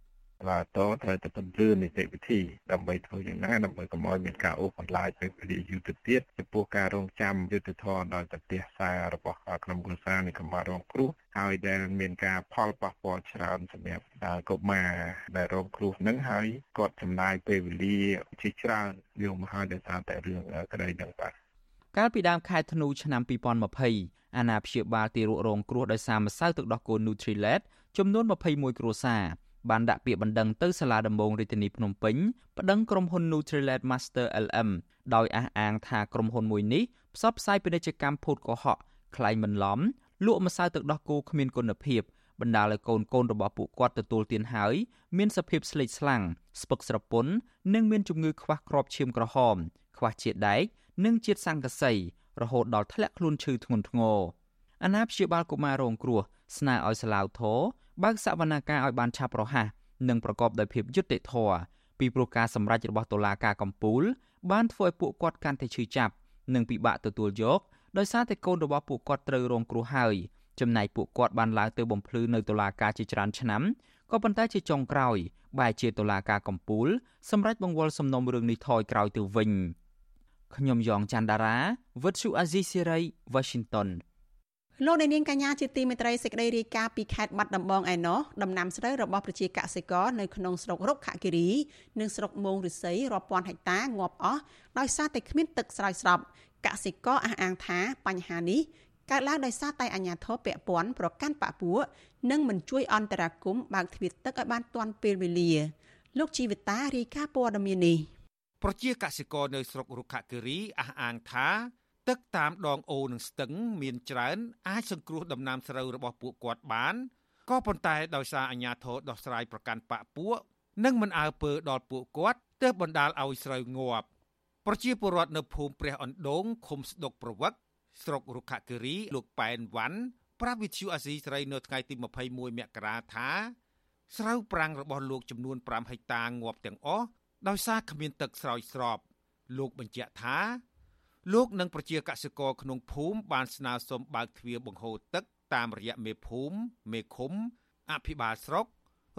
ឡាតត្រូវតែពន្យល់នីតិវិធីដើម្បីធ្វើយ៉ាងណាដើម្បីកុំឲ្យមានការអូសបន្លាយពេលវេលាយូរទៅទៀតចំពោះការរងចាំយុទ្ធធរដល់ប្រទេសសាររបស់ក្រុមគ្រួសារនៃកម្ពុជារងគ្រោះហើយដែលមានការផលប៉ះពាល់ច្រើនសម្រាប់កុមារដែលរងគ្រោះនឹងហើយគាត់ចំណាយពេលវេលាជាច្រើនយកមកហើយដោយសារតែរឿងក្តីនឹងបាទកាលពីដើមខែធ្នូឆ្នាំ2020អាណាព្យាបាលទីរងគ្រោះដោយសារម្សៅទឹកដោះគោ Nutrilett ចំនួន21គ្រួសារ បានដាក់ពាក្យបណ្ដឹងទៅសាលាដំបងរាជធានីភ្នំពេញប្តឹងក្រុមហ៊ុន Nutrilett Master LM ដោយអះអាងថាក្រុមហ៊ុនមួយនេះផ្សព្វផ្សាយពាណិជ្ជកម្មភូតកុហកក្លែងបន្លំលក់ម្សៅទឹកដោះគោគ្មានគុណភាពបណ្ដាលឲ្យកូនកូនរបស់ពួកគាត់ទទួលទានហើយមានសភាពស្លេកស្លាំងស្ពឹកស្រពន់និងមានជំងឺខ្វះគ្រាប់ឈាមក្រហម ខ្វះជាតិដែកនិងជាតិសង្កសីរហូតដល់ធ្លាក់ខ្លួនឈឺធ្ងន់ធ្ងរអាណាព្យាបាលកុមាររងគ្រោះស្នើឲ្យសាឡាវធរ បើកសវនាការឲ្យបានឆាប់រហ័សនិងប្រកបដោយភាពយុត្តិធម៌ពីព្រោះការសម្រេចរបស់តុលាការកំពូល បានធ្វើឲ្យពួកគាត់កាន់តែឈឺចាប់និងពិបាកទទួលយកដោយសារតែកូនរបស់ពួកគាត់ត្រូវរងគ្រោះហើយចំណែកពួកគាត់បានឡើងទៅបំភ្លឺនៅតុលាការជាច្រើនឆ្នាំក៏ប៉ុន្តែជាចុងក្រោយបែរជាតុលាការកំពូលសម្រេចបង្វិលសំណុំរឿងនេះថយក្រោយទៅវិញខ្ញុំយ៉ងច័ន្ទដារាវិទ្យុអាស៊ីសេរី Washington លោកអ្នកនាងកញ្ញាជាទីមេត្រីសេចក្តីរាយការណ៍ពីខេត្តបាត់ដំបងឯណោះដំណាំស្រូវរបស់ប្រជាកសិករនៅក្នុងស្រុករុក្ខគិរីនិងស្រុកមោងរិស័យរាប់ពាន់ហិកតាងាប់អស់ដោយសារតែគ្មានទឹកស្រោចស្រពកសិករអះអាងថាបញ្ហានេះកើតឡើងដោយសារតែអាជ្ញាធរពាក់ព័ន្ធប្រកាន់បពុះនិងមិនជួយអន្តរាគមន៍បើកទ្វារទឹកឲ្យបានទាន់ពេលវេលា លោកជីវិតារាយការណ៍ព័ត៌មាននេះប្រជាកសិករនៅស្រុករុក្ខគិរីអះអាងថា ទឹកតាមដងអូរនិងស្ទឹងមានច្រើន អាចសង្គ្រោះដំណាំស្រូវរបស់ពួកគាត់បានក៏ប៉ុន្តែដោយសារអាជ្ញាធរដោះស្រាយប្រកាន់បកពួកនិងមិនអើពើដល់ពួកគាត់ទើបបណ្ដាលឲ្យស្រូវងាប់ប្រជាពលរដ្ឋនៅភូមិព្រះអណ្ដូងឃុំស្ដុកប្រវឹកស្រុករុក្ខគិរីលោកប៉ែនវ៉ាន់ប្រាប់វិទ្យុអាស៊ីសេរីនៅថ្ងៃទី21មករាថាស្រូវប្រាំងរបស់លោកចំនួន5ហិកតាងាប់ទាំងអស់ដោយសារគ្មានទឹកស្រោចស្រពលោកបញ្ជាក់ថា លោកនិងប្រជាកសិករក្នុងភូមិបានស្នើសុំបើកទ្វារបង្ហូរទឹកតាមរយៈមេភូមិមេឃុំអភិបាលស្រុក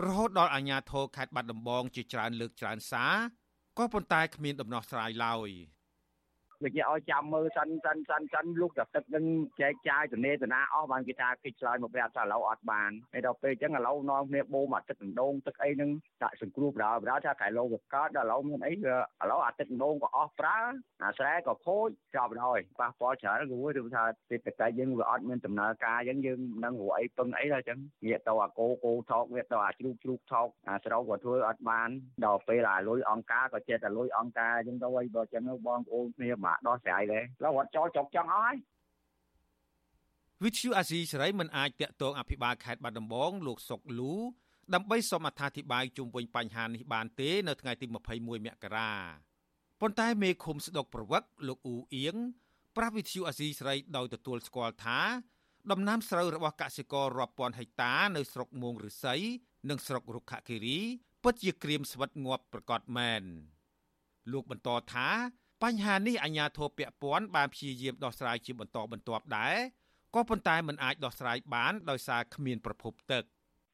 រហូតដល់អាជ្ញាធរខេត្តបាត់ដំបងជាច្រើនលើកច្រើនសារក៏ប៉ុន្តែគ្មានដំណោះស្រាយឡើយ ដូចជាឲ្យចាំមើលសិនសិនសិនសិនលុះតែទឹកនឹងចែកចាយទនេទនាអស់បានគេថាគេឆ្លើយមកប្រាប់ថាឥឡូវអត់បានហើយដល់ពេលអញ្ចឹងឥឡូវនាំគ្នាបូមអាទឹកដងទឹកអីហ្នឹងដាក់សង្គ្រោះបដៅបដៅថាកែឡូវាកើតដល់ឥឡូវមានអីវាឥឡូវអាទឹកដងក៏អស់ប្រើអាស្រែក៏ខូចចប់ហើយប៉ះពាល់ច្រើនគួរឬថាសេដ្ឋកិច្ចយើងវាអត់មានដំណើរការអញ្ចឹងយើងនឹងរកអីពឹងអីដល់អញ្ចឹងងាកទៅអាគោគោថោកងាកទៅអាជ្រូកជ្រូកថោកអាស្រោក៏ធ្វើអត់បានដល់ពេលអាលុយអង្គការក៏ចេះតែលុយអង្គការអញ្ចឹងទៅអីបើអញ្ចឹងបងប្អូនគ្នាមកដោះស្រាយដែរឡូវអត់ចូលចុកចង់អស់ហើយវិទ្យុអាស៊ីសេរីមិនអាចតាក់ទងអភិបាលខេត្តបាត់ដំបងលោកសុកលូដើម្បីសូមអត្ថាធិប្បាយជុំវិញបញ្ហានេះបានទេនៅថ្ងៃទី21មករាប៉ុន្តែមេឃុំស្ដុកប្រវឹកលោកអ៊ូអៀងប្រាប់វិទ្យុអាស៊ីសេរីដោយទទួលស្គាល់ថាដំណាំស្រូវរបស់កសិកររាប់ពាន់ហិកតានៅស្រុកមួងឫស្សីនិងស្រុករុក្ខគិរីពិតជាក្រៀមស្វិតងាប់ប្រកបមែនលោកបន្តថា បញ្ហានេះអាជ្ញាធរពាក់ព័ន្ធបានព្យាយាមដោះស្រាយជាបន្តបន្ទាប់ដែរក៏ប៉ុន្តែมันអាចដោះស្រាយបានដោយសារគ្មានប្រភពទឹក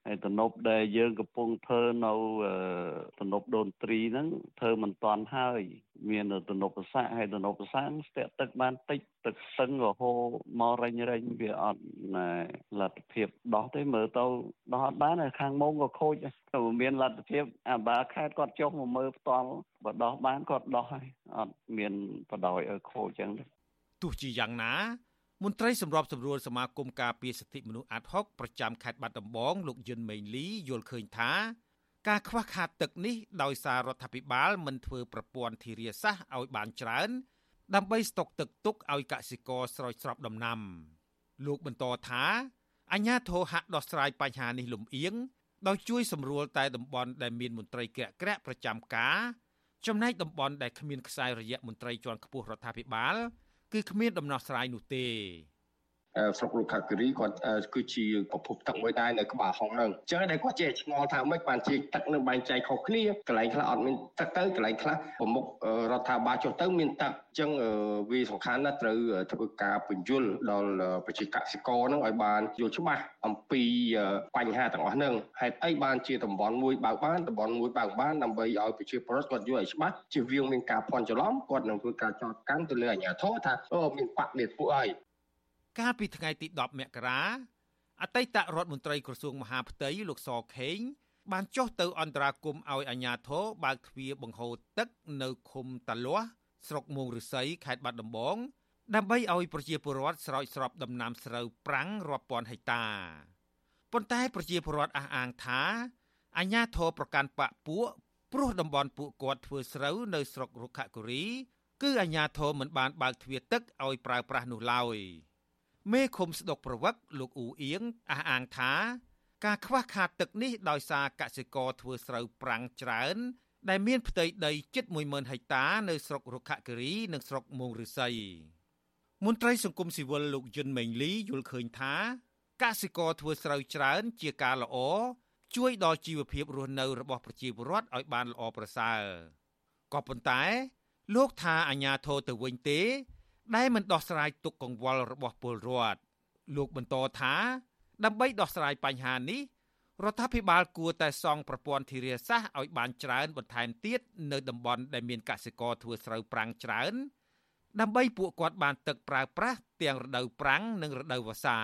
ហើយទំនប់ដែលយើងកំពុងធ្វើនៅទំនប់ដូនត្រីហ្នឹងធ្វើមិនតាន់ហើយ មានទំនប់ប្រសាហើយទំនប់ប្រសាស្ទាក់ទឹកបានតិចទឹកស្ទឹងរហូតមករេញរេញវាអត់លទ្ធភាពដោះទេមើលទៅដោះអត់បានហើយខាងមុំក៏ខូចតែមានលទ្ធភាពអាបាខេតគាត់ចុះមកមើលផ្ទាល់បើដោះបានគាត់ដោះហើយអត់មានបដ ாய் ឲ្យខូចចឹងទេទោះជាយ៉ាងណា មន្ត្រីសម្របសម្រួលសមាគមការពារសិទ្ធិមនុស្សអាត់ហុកប្រចាំខេត្តបាត់ដំបងលោកយុនមេងលីយល់ឃើញថាការខ្វះខាតទឹកនេះដោយសាររដ្ឋាភិបាលមិនធ្វើប្រព័ន្ធធារាសាស្ត្រឲ្យបានច្រើន ដើម្បីស្តុកទឹកទុកឲ្យកសិករស្រោចស្រពដំណាំ លោកបន្តថាអញ្ញាធរហាក់ដោះស្រាយបញ្ហានេះលំអៀងដោយជួយសម្រួលតែតំបន់ដែលមានមន្ត្រីក្រាក់ក្រាក់ប្រចាំការចំណែកតំបន់ដែលគ្មានខ្សែរយៈមន្ត្រីជាន់ខ្ពស់រដ្ឋាភិបាល គឺគ្មានដំណោះស្រាយនោះទេ ស្រុកលូខាគិរីគាត់គឺជាប្រភពទឹកមួយដែរនៅក្បាលហុងហ្នឹងអញ្ចឹងតែគាត់ចេះឆ្ងល់ថាម៉េចបានជាទឹកនឹងបែងចែកខុសគ្នាកន្លែងខ្លះអត់មានទឹកទៅកន្លែងខ្លះប្រមុខរដ្ឋាភិបាលចុះទៅមានទឹកអញ្ចឹងវាសំខាន់ណាស់ត្រូវធ្វើការបញ្យលដល់ប្រជាកសិករហ្នឹងឲ្យបានយល់ច្បាស់អំពីបញ្ហាទាំងអស់ហ្នឹងហេតុអីបានជាតំបន់មួយបើកបានតំបន់មួយបើកបានដើម្បីឲ្យប្រជាពលរដ្ឋគាត់យល់ឲ្យច្បាស់ជៀសវាងមានការភ័ន្តច្រឡំគាត់នឹងធ្វើការចោទកាន់ទៅលើអាជ្ញាធរថាអូមានបកនេះពួកហើយ កាលពីថ្ងៃទី10មករាអតីតរដ្ឋមន្ត្រីក្រសួងមហាផ្ទៃលោកសខេង បានចុះទៅអន្តរាគមន៍ឲ្យអាជ្ញាធរបើកទ្វារបង្ហូរទឹកនៅឃុំតាលាស់ស្រុកមួងឫស្សីខេត្តបាត់ដំបងដើម្បីឲ្យប្រជាពលរដ្ឋស្រោចស្រពដំណាំស្រូវប្រាំងរាប់ពាន់ហិកតាប៉ុន្តែប្រជាពលរដ្ឋអះអាងថាអាជ្ញាធរប្រកាន់បកពួកព្រោះតំបន់ពួកគាត់ធ្វើស្រូវនៅស្រុករុក្ខគិរី គឺអាជ្ញាធរមិនបានបើកទ្វារទឹកឲ្យប្រើប្រាស់នោះឡើយ។ មេឃុំស្ដុកប្រវឹកលោកអ៊ូអៀងអះអាងថាការខ្វះខាតទឹកនេះដោយសារកសិករធ្វើស្រូវប្រាំងច្រើន ដែលមានផ្ទៃដីជិត10000ហិកតានៅស្រុករុក្ខគិរីនិងស្រុកមោងឫស្សីមន្ត្រីសង្គមស៊ីវិលលោកយុនមេងលីយល់ឃើញថាកសិករធ្វើស្រូវច្រើន ជាការល្អជួយដល់ជីវភាពរស់នៅរបស់ប្រជាពលរដ្ឋឲ្យបានល្អប្រសើរក៏ប៉ុន្តែ លោកថាអាញាធរទៅវិញទេ ដែលមិនដោះស្រាយទុកកង្វល់របស់ពលរដ្ឋលោកបន្តថា ដើម្បីដោះស្រាយបញ្ហានេះរដ្ឋាភិបាលគួរតែសង់ប្រព័ន្ធធារាសាស្ត្រឲ្យបានច្រើនបន្ថែមទៀតនៅតំបន់ដែលមានកសិករធ្វើស្រូវប្រាំងច្រើន ដើម្បីពួកគាត់បានទឹកប្រើប្រាស់ទាំងរដូវប្រាំងនិងរដូវវស្សា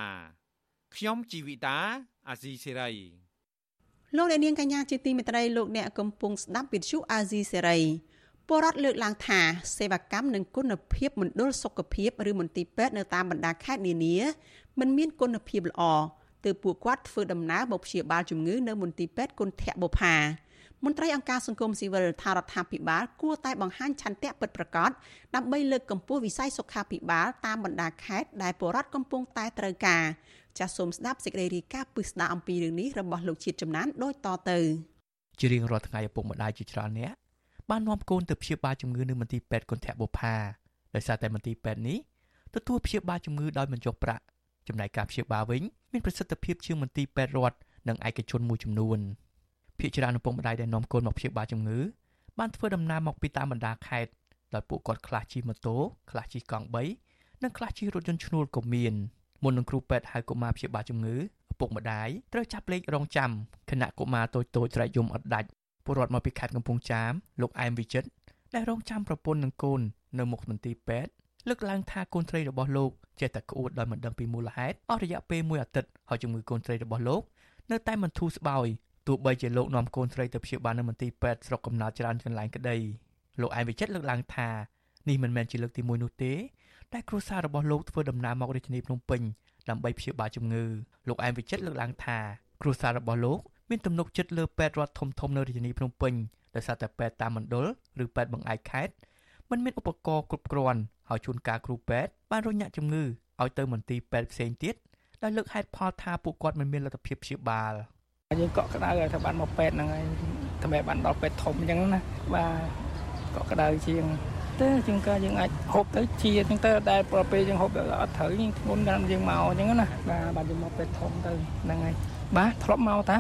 ខ្ញុំជីវិតាអាស៊ីសេរីលោកអ្នកនាងកញ្ញាជាទីមេត្រីលោកអ្នកកំពុងស្ដាប់វិទ្យុអាស៊ីសេរី ពលរដ្ឋលើកឡើងថាសេវាកម្មនិងគុណភាពមណ្ឌលសុខភាពឬមន្ទីរពេទ្យនៅតាមបណ្ដាខេត្តនានាមិនមានគុណភាពល្អទើបពួកគាត់ធ្វើដំណើរមកព្យាបាលជំងឺនៅមន្ទីរពេទ្យគុណធៈបុផាមន្ត្រីអង្គការសង្គមស៊ីវិលថារដ្ឋាភិបាលគួរតែបង្ហាញឆន្ទៈពិតប្រាកដដើម្បីលើកកម្ពស់វិស័យសុខាភិបាលតាមបណ្ដាខេត្តដែលពលរដ្ឋកំពុងតែត្រូវការចាសសូមស្ដាប់សេចក្តីរាយការណ៍ពិស្ដារអំពីរឿងនេះរបស់លោកជាតិចំណានដូចតទៅជារៀងរាល់ថ្ងៃឪពុកម្ដាយជាច្រើនអ្នក បាននាំកូនទៅព្យាបាលជំងឺនៅមន្ទីរពេទ្យគន្ធបុប្ផាដោយសារតែមន្ទីរពេទ្យនេះទទួលព្យាបាលជំងឺដោយមិនចុះប្រាក់ចំណែកការព្យាបាលវិញមានប្រសិទ្ធភាពជាងមន្ទីរពេទ្យរដ្ឋនិងឯកជនមួយចំនួនភាគច្រើនឪពុកម្ដាយដែលនាំកូនមកព្យាបាលជំងឺបានធ្វើដំណើរមកពីតាមបណ្ដាខេត្តដោយពួកគាត់ខ្លះជិះម៉ូតូខ្លះជិះកង់3និងខ្លះជិះរថយន្តឈ្នួលក៏មានមុននឹងគ្រូពេទ្យហៅកុមារព្យាបាលជំងឺឪពុកម្ដាយត្រូវចាប់លេខរងចាំខណៈកុមារតូចៗស្រែកយំអត់ដាច់ ពលរដ្ឋមកពីខេត្តកំពង់ចាមលោកអែមវិចិត្រដែលរងចាំប្រពន្ធនិងកូននៅមុខមន្ទីរពេទ្យលើកឡើងថាកូនត្រីរបស់លោកចេះតែក្អួតដោយមិនដឹងពីមូលហេតុអស់រយៈពេលមួយអាទិត្យហើយជំងឺកូនត្រីរបស់លោកនៅតែមិនធូរស្បើយទោះបីជាលោកនាំកូនត្រីទៅព្យាបាលនៅមន្ទីរពេទ្យស្រុកកំណើតច្រើនកន្លែងក្តីលោកឯងវិចិត្រលើកឡើងថានេះមិនមែនជាលើកទី1នោះទេតែគ្រួសាររបស់លោកធ្វើដំណើរមករាជធានីភ្នំពេញដើម្បីព្យាបាលជំងឺលោកឯងវិចិត្រលើកឡើងថាគ្រួសាររបស់លោក មានទំនុកចិត្តលើពេទ្យរដ្ឋធំធំនៅរាជធានីភ្នំពេញដោយសារតែពេទ្យតាមមណ្ឌលឬពេទ្យបង្អែកខេត្តមិនមានឧបករណ៍គ្រប់គ្រាន់ហើយជួនកាលគ្រូពេទ្យបានរញ៉ាក់ជំងឺឲ្យទៅមន្ទីរពេទ្យផ្សេងទៀតដោយលើកហេតុផលថាពួកគាត់មិនមានលទ្ធភាពព្យាបាលយើងកក់ក្ដៅឲ្យថាបានមកពេទ្យហ្នឹងហើយតែបានដល់ពេទ្យធំអញ្ចឹងណាបាទកក់ក្ដៅជាងទៅជាងការយើងអាចហូបទៅជាអញ្ចឹងទៅដែលប្រពេលយើងហូបទៅអត់ត្រូវយើងធ្ងន់តាមយើងមកអញ្ចឹងណាបាទបាទយើងមកពេទ្យធំទៅហ្នឹងហើយបាទធ្លាប់មកតា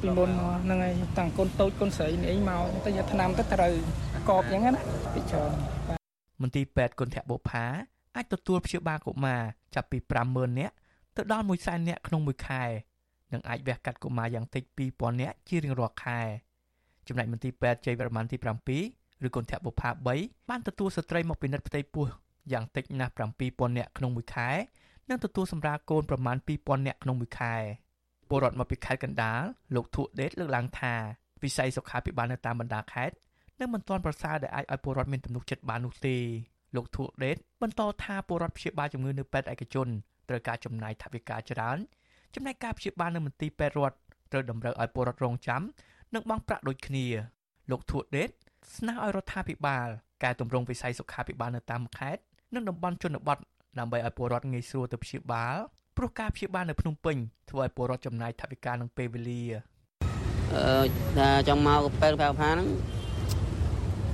ពីមុនមកហ្នឹងហើយតាំងកូនតូចកូនស្រីនេះមកទៅយកឆ្នាំទៅត្រូវកបអញ្ចឹងណាពីច្រើនបាទមន្ទីរពេទ្យគុណធបុផាអាចទទួលព្យាបាលកុមារចាប់ពី50000នាក់ទៅដល់100,000នាក់ក្នុងមួយខែនិងអាចវះកាត់កុមារយ៉ាងតិច2000នាក់ជារៀងរាល់ខែចំណែកមន្ទីរពេទ្យជ័យវរ្ម័នទី7ឬគុណធបុផា3បានទទួលស្ត្រីមកពិនិត្យផ្ទៃពោះយ៉ាងតិចណាស់7000នាក់ក្នុងមួយខែនិងទទួលសម្រាលកូនប្រមាណ2000នាក់ក្នុងមួយខែ ពលរដ្ឋមកពីខេត្តកណ្ដាលលោកធុដេតលើកឡើងថាវិស័យសុខាភិបាលនៅតាមបណ្ដាខេត្តនៅមិនទាន់ប្រសើរដែលអាចឲ្យពលរដ្ឋមានទំនុកចិត្តបាននោះទេលោកធុដេតបន្តថាពលរដ្ឋព្យាបាលជំងឺនៅពេទ្យឯកជនត្រូវការចំណាយថវិកាច្រើនចំណែកការព្យាបាលនៅមន្ទីរពេទ្យរដ្ឋត្រូវតម្រូវឲ្យពលរដ្ឋរងចាំនិងបង់ប្រាក់ដូចគ្នា លោកធួដេតស្នើឲ្យរដ្ឋាភិបាលកែតម្រង់វិស័យសុខាភិបាលនៅតាមខេត្តនិងតំបន់ជនបទដើម្បីឲ្យពលរដ្ឋងាយស្រួលទៅព្យាបាល ព្រោះការព្យាបាលនៅភ្នំពេញធ្វើឲ្យពលរដ្ឋចំណាយថវិកានិងពេលវេលាអឺថាចង់មកពេលប្រផាហ្នឹង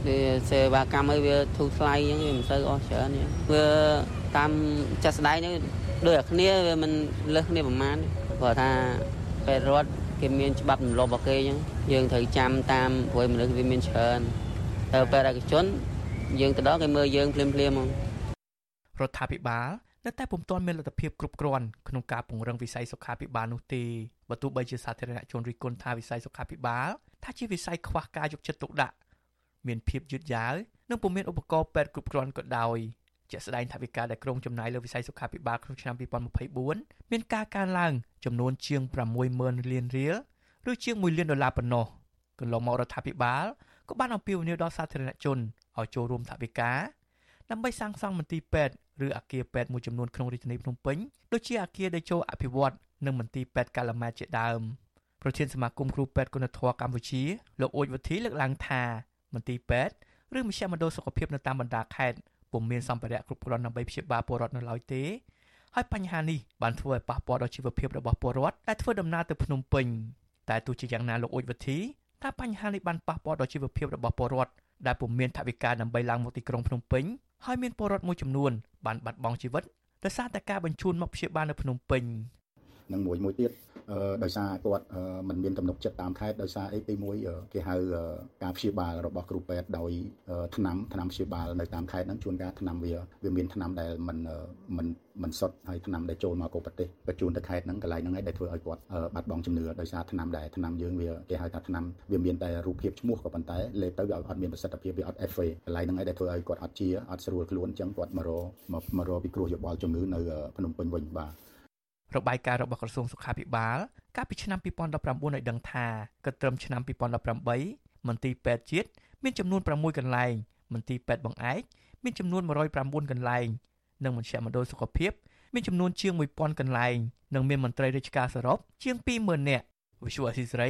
វាសេវាកម្មឲ្យវាធូរថ្លៃអញ្ចឹងវាមិនសូវអស់ច្រើនទេវាតាមចាស់ស្ដាយនេះដូចតែគ្នាវាមិនលើសគ្នាប្រហែលព្រោះថាពេលរត់គេមានច្បាប់រំលោភរបស់គេអញ្ចឹងយើងត្រូវចាំតាមព្រោះមនុស្សវាមានច្រើនទៅពេលឯកជនយើងទៅដល់គេមើលយើងភ្លាមភ្លាមហ្មងរដ្ឋាភិបាល នៅតែពុំទាន់មានលទ្ធភាពគ្រប់គ្រាន់ក្នុងការពង្រឹងវិស័យសុខាភិបាលនោះទេបើទោះបីជាសាធារណជនរិះគន់ថាវិស័យសុខាភិបាលថាជាវិស័យខ្វះការយកចិត្តទុកដាក់មានភាពយឺតយ៉ាវនិងពុំមានឧបករណ៍ពេទ្យគ្រប់គ្រាន់ក៏ដោយជាក់ស្ដែងថាវិការដែលក្រុងចំណាយលើវិស័យសុខាភិបាលក្នុងឆ្នាំ2024មានការកើនឡើងចំនួនជាង60000លានរៀលឬជាង1លានដុល្លារប៉ុណ្ណោះកន្លងមករដ្ឋាភិបាលក៏បានអំពាវនាវដល់សាធារណជនឲ្យចូលរួមថវិកា ដើម្បីសាងសង់មន្ទីរពេទ្យឬអគារពេទ្យមួយចំនួនក្នុងរាជធានីភ្នំពេញដូចជាអគារដេជោអភិវឌ្ឍនិងមន្ទីរពេទ្យកាឡាម៉ែតជាដើមប្រធានសមាគមគ្រូពេទ្យគុណធម៌កម្ពុជាលោកអ៊ូចវុធីលើកឡើងថាមន្ទីរពេទ្យឬមជ្ឈមណ្ឌលសុខភាពនៅតាមបណ្ដាខេត្តពុំមានសម្ភារៈគ្រប់គ្រាន់ដើម្បីព្យាបាលពលរដ្ឋនៅឡើយទេហើយបញ្ហានេះបានធ្វើឲ្យប៉ះពាល់ដល់ជីវភាពរបស់ពលរដ្ឋដែលធ្វើដំណើរទៅភ្នំពេញតែទោះជាយ៉ាងណាលោកអ៊ូចវុធីថាបញ្ហានេះបានប៉ះពាល់ដល់ជីវភាពរបស់ពលរដ្ឋដែលពុំមានថវិកាដើម្បីឡើងមកទីក្រុងភ្នំពេញ ហើយមានពលរដ្ឋមួយចំនួនបានបាត់បង់ជីវិតដោយសារតែការបញ្ជូនមកព្យាបាលនៅភ្នំពេញ និងមួយមួយទៀតដោយសារគាត់មិនមានទំនុកចិត្តតាមខេត្តដោយសារអីទី1គេហៅការព្យាបាលរបស់គ្រូពេទ្យដោយថ្នាំថ្នាំព្យាបាលនៅតាមខេត្តហ្នឹងជួនកាលថ្នាំវាវាមានថ្នាំដែលមិនមិនមិនសុទ្ធហើយថ្នាំដែលចូលមកកូប្រទេសបញ្ជូនទៅខេត្តហ្នឹងកន្លែងហ្នឹងឯងដែលធ្វើឲ្យគាត់បាត់បង់ជំនឿដោយសារថ្នាំដែលថ្នាំយើងវាគេហៅថាថ្នាំវាមានតែរូបភាពឈ្មោះក៏ប៉ុន្តែលេបទៅវាអត់មានប្រសិទ្ធភាពវាអត់ FA កន្លែងហ្នឹងឯងដែលធ្វើឲ្យគាត់អត់ជាអត់ស្រួលខ្លួនអញ្ចឹងគាត់មករមករពិគ្រោះយោបល់ជំងឺនៅភ្នំពេញវិញបាទ របាយការណ៍របស់ក្រសួងសុខាភិបាល កាលពីឆ្នាំ2019ឲ្យដឹងថាគិតត្រឹមឆ្នាំ2018មន្ទីរពេទ្យជាតិមានចំនួន6កន្លែងមន្ទីរពេទ្យបង្អែកមានចំនួន109កន្លែងនិងមជ្ឈមណ្ឌលសុខភាពមានចំនួនជាង1000កន្លែងនិងមានមន្ត្រីរាជការសរុបជាង20000នាក់វិសុវអសីស្រី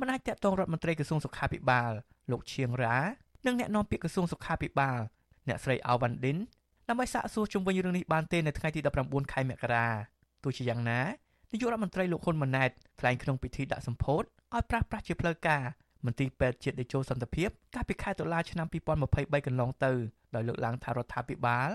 មិនអាចតាក់ទងរដ្ឋមន្ត្រីក្រសួងសុខាភិបាលលោកឈៀងរ៉ានិងអ្នកនាំពាក្យក្រសួងសុខាភិបាលអ្នកស្រីអាវវ៉ាន់ឌិនដើម្បីសាកសួរជុំវិញរឿងនេះបានទេនៅថ្ងៃទី19ខែមករា ទោះជាយ៉ាងណានាយករដ្ឋមន្ត្រីលោកហ៊ុនម៉ាណែតថ្លែងក្នុងពិធីដាក់សម្ពោធឲ្យប្រាស់ប្រាស់ជាផ្លូវការមន្ទីរពេទ្យជាតិតេជោសន្តិភាពកាលពីខែតុលាឆ្នាំ2023កន្លងទៅដោយលើកឡើងថារដ្ឋាភិបាល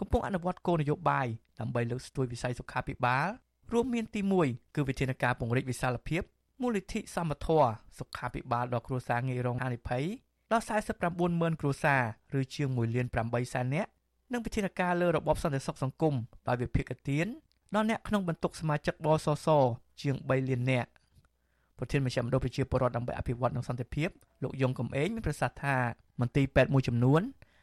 កំពុងអនុវត្តគោលនយោបាយដើម្បីលើកស្ទួយវិស័យសុខាភិបាលរួមមានទី1គឺវិធានការពង្រីកវិសាលភាពមូលនិធិសមត្ថៈសុខាភិបាលដល់គ្រួសារងាយរងហានិភ័យដល់49ម៉ឺនគ្រួសារឬជាង1លាន8សែននាក់និងវិធានការលើរបបសន្តិសុខសង្គមដោយវិភាគទាន ដល់អ្នកក្នុងបន្ទុកសមាជិកបសសជាង3លាននាក់ប្រធានមជ្ឈមណ្ឌលប្រជាពលរដ្ឋដើម្បីអភិវឌ្ឍនិងសន្តិភាពលោកយងកំឯងមានប្រសាសន៍ថាមន្ទីរពេទ្យមួយចំនួន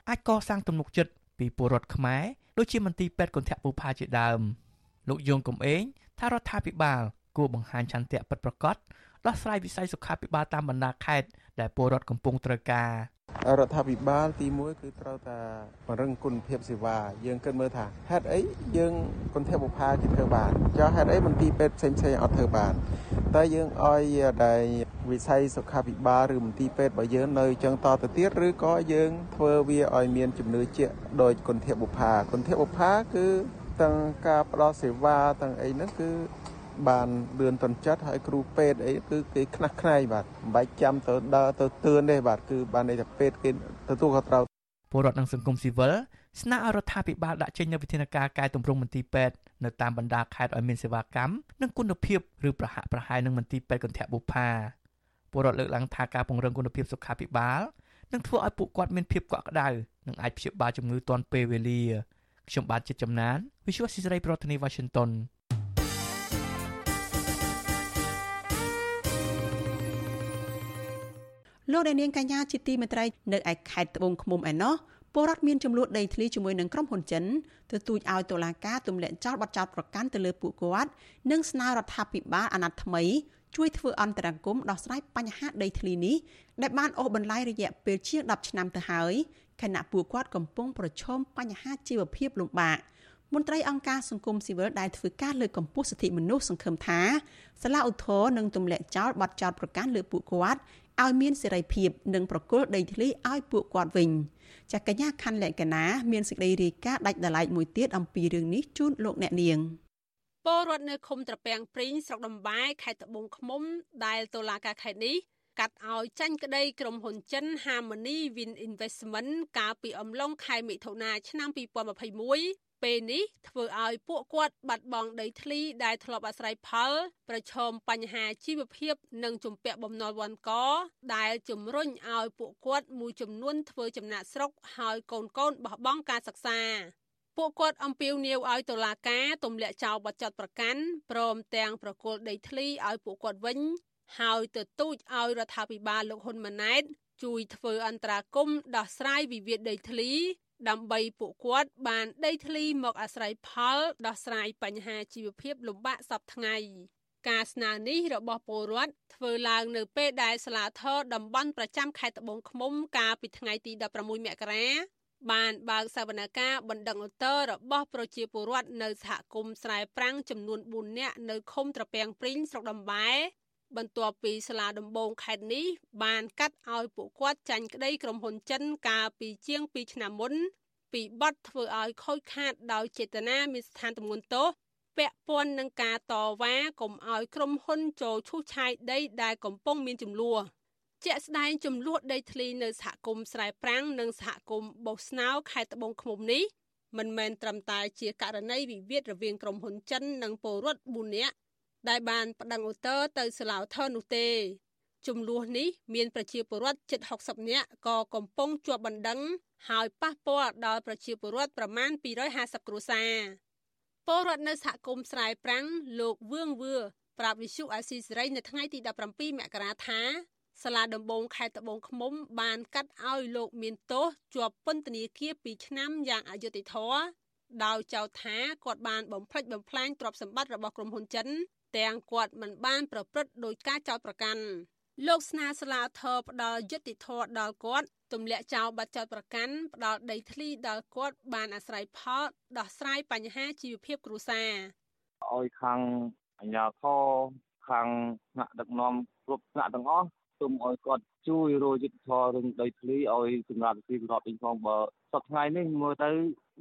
អាចកសាងទំនុកចិត្តពីពលរដ្ឋខ្មែរដូចជាមន្ទីរពេទ្យគន្ធបុប្ផាជាដើមលោកយងកំឯងថារដ្ឋាភិបាលគួរបង្ហាញឆន្ទៈពិតប្រាកដដោះស្រាយវិស័យសុខាភិបាលតាមបណ្ដាខេត្តដែលពលរដ្ឋកំពុងត្រូវការ រដ្ឋាភិបាលទី1គឺត្រូវតែពង្រឹងគុណភាពសេវាយើងគិតមើលថាហេតុអីយើងគន្ធបុប្ផាគេធ្វើបានចុះហេតុអីមន្ទីរពេទ្យផ្សេងផ្សេងអត់ធ្វើបានតែយើងឲ្យដែលវិស័យសុខាភិបាលឬមន្ទីរពេទ្យរបស់យើងនៅចឹងតទៅទៀតឬក៏យើងធ្វើវាឲ្យមានជំនឿជាក់ដោយគន្ធបុប្ផាគន្ធបុប្ផាគឺទាំងការផ្ដល់សេវាទាំងអីហ្នឹងគឺ បានលឿនតន់ចិត្តហើយគ្រូពេទ្យអីគឺគេខ្នះខ្នែងបាទមិនបាច់ចាំទៅដើរទៅទឿនទេបាទគឺបានន័យថាពេទ្យគេទទួលខុសត្រូវពលរដ្ឋនិងសង្គមស៊ីវិលស្នើឲ្យរដ្ឋាភិបាលដាក់ចេញនូវវិធានការកែតម្រង់មន្ទីរពេទ្យនៅតាមបណ្ដាខេត្តឲ្យមានសេវាកម្មនិងគុណភាពឬប្រហាក់ប្រហែលនឹងមន្ទីរពេទ្យគន្ធបុប្ផាពលរដ្ឋលើកឡើងថាការពង្រឹងគុណភាពសុខាភិបាលនឹងធ្វើឲ្យពួកគាត់មានភាពកក់ក្ដៅនិងអាចព្យាបាលជំងឺទាន់ពេលវេលាខ្ញុំបាទចិត្តចំណាន Visual Society ប្រធានាទី Washington លោកអ្នកនាងកញ្ញាជាទីមេត្រីនៅឯខេត្តត្បូងឃ្មុំឯណោះពលរដ្ឋមានចំនួនដីធ្លីជាមួយនឹងក្រុមហ៊ុនចិនទទូចឲ្យតុលាការទម្លាក់ចោលបទចោទប្រកាន់ទៅលើពួកគាត់និងស្នើរដ្ឋាភិបាលអាណត្តិថ្មីជួយធ្វើអន្តរាគមន៍ដោះស្រាយបញ្ហាដីធ្លីនេះដែលបានអូសបន្លាយរយៈពេលជាង10ឆ្នាំទៅហើយខណៈពួកគាត់កំពុងប្រឈមបញ្ហាជីវភាពលំបាកមន្ត្រីអង្គការសង្គមស៊ីវិលដែលធ្វើការលើកកម្ពស់សិទ្ធិមនុស្សសង្ឃឹមថាសាលាឧទ្ធរនឹងទម្លាក់ចោលបទចោទប្រកាន់លើពួកគាត់ ឲ្យមានសេរីភាពនិងប្រគល់ដីធ្លីឲ្យពួកគាត់វិញចាកញ្ញាខាន់លក្ខណាមានសេចក្តីរាយការណ៍ដាច់ដライមួយទៀតអំពីរឿងនេះជូនលោកអ្នកនាងពលរដ្ឋនៅឃុំត្រពាំងព្រីងស្រុកដំបែខេត្តត្បូងឃ្មុំដែលតុលាការខេត្តនេះកាត់ឲ្យចាញ់ក្តីក្រុមហ៊ុនចិន Harmony Wind Investment កាលពីអំឡុងខែមិថុនាឆ្នាំ2021 ពេលនេះធ្វើឲ្យពួកគាត់បាត់បង់ដីធ្លីដែលធ្លាប់អាស្រ័យផល ប្រឈមបញ្ហាជីវភាព និងជំពាក់បំណុលវ័នកដែលជំរុញឲ្យពួកគាត់មួយចំនួនធ្វើចំណាក់ស្រុកហើយកូនកូនបោះបង់ការសិក្សាពួកគាត់អំពាវនាវឲ្យតុលាការទម្លាក់ចោលបទចោទប្រកាន់ព្រមទាំងប្រគល់ដីធ្លីឲ្យពួកគាត់វិញ ហើយទទូចឲ្យរដ្ឋាភិបាលលោកហ៊ុនម៉ាណែតជួយធ្វើអន្តរាគមន៍ដោះស្រាយវិវាទដីធ្លី ដើម្បីពួកគាត់បានដីធ្លីមកអាស្រ័យផលដោះស្រាយបញ្ហាជីវភាពលំបាកសពថ្ងៃការស្នើនេះរបស់ពលរដ្ឋធ្វើឡើងនៅពេលដែលសាលាធរតំបន់ប្រចាំខេត្តត្បូងឃ្មុំកាលពីថ្ងៃទី16មករាបានបើកសវនកម្មបណ្ដឹងឧត្តររបស់ប្រជាពលរដ្ឋនៅសហគមន៍ស្រែប្រាំងចំនួន4នាក់នៅឃុំត្រពាំងព្រីងស្រុកដំបែ បន្ទាប់ពីសាលាដំបងខេត្តនេះបានកាត់ឲ្យពួកគាត់ចាញ់ក្តីក្រុមហ៊ុនចិនកាលពីជាង2ឆ្នាំមុនពីបទធ្វើឲ្យខូចខាតដោយចេតនាមានស្ថានទម្ងន់ទោសពាក់ព័ន្ធនឹងការតវ៉ាកុំឲ្យក្រុមហ៊ុនចូលឈូសឆាយដីដែលកំពុងមានចំនួនជាក់ស្ដែងចំនួនដីធ្លីនៅសហគមន៍ស្រែប្រាំងនិងសហគមន៍បោះស្នោខេត្តត្បូងឃ្មុំនេះមិនមែនត្រឹមតែជាករណីវិវាទរវាងក្រុមហ៊ុនចិននិងពលរដ្ឋ4នាក់ ដែលបានប្តឹងឧទ្ធរទៅសាលាឧទ្ធរនោះទេចំនួននេះមានប្រជាពលរដ្ឋជិត60នាក់ក៏កំពុងជាប់បណ្ដឹងហើយប៉ះពាល់ដល់ប្រជាពលរដ្ឋប្រមាណ250គ្រួសារពលរដ្ឋនៅសហគមន៍ស្រែប្រាំងលោកវឿងវឿប្រាប់វិសុអាស៊ីសេរីនៅថ្ងៃទី17មករាថាសាលាដំបងខេត្តត្បូងឃ្មុំ បានកាត់ឲ្យលោកមានទោសជាប់ពន្ធនាគារ2ឆ្នាំយ៉ាងអយុត្តិធម៌ដោយចោទថាគាត់បានបំផ្លិចបំផ្លាញទ្រព្យសម្បត្តិរបស់ក្រុមហ៊ុនចិន ទាំងគាត់មិនបានប្រព្រឹត្តដោយការចោទប្រកាន់លោកស្នើសាលាធរផ្ដល់យុត្តិធម៌ដល់គាត់ទម្លាក់ចោលបាត់ចោទប្រកាន់ផ្ដល់ដីធ្លីដល់គាត់បានអាស្រ័យផលដោះស្រាយបញ្ហាជីវភាពគ្រួសារឲ្យខាងអាជ្ញាធរខាងថ្នាក់ដឹកនាំគ្រប់ថ្នាក់ទាំងអស់សូមឲ្យគាត់ ជួយរយុទ្ធធររឿងដីធ្លីឲ្យសម្រាប់ទីប្រវត្តិវិញផងបើសប្តាហ៍ថ្ងៃនេះមើលទៅ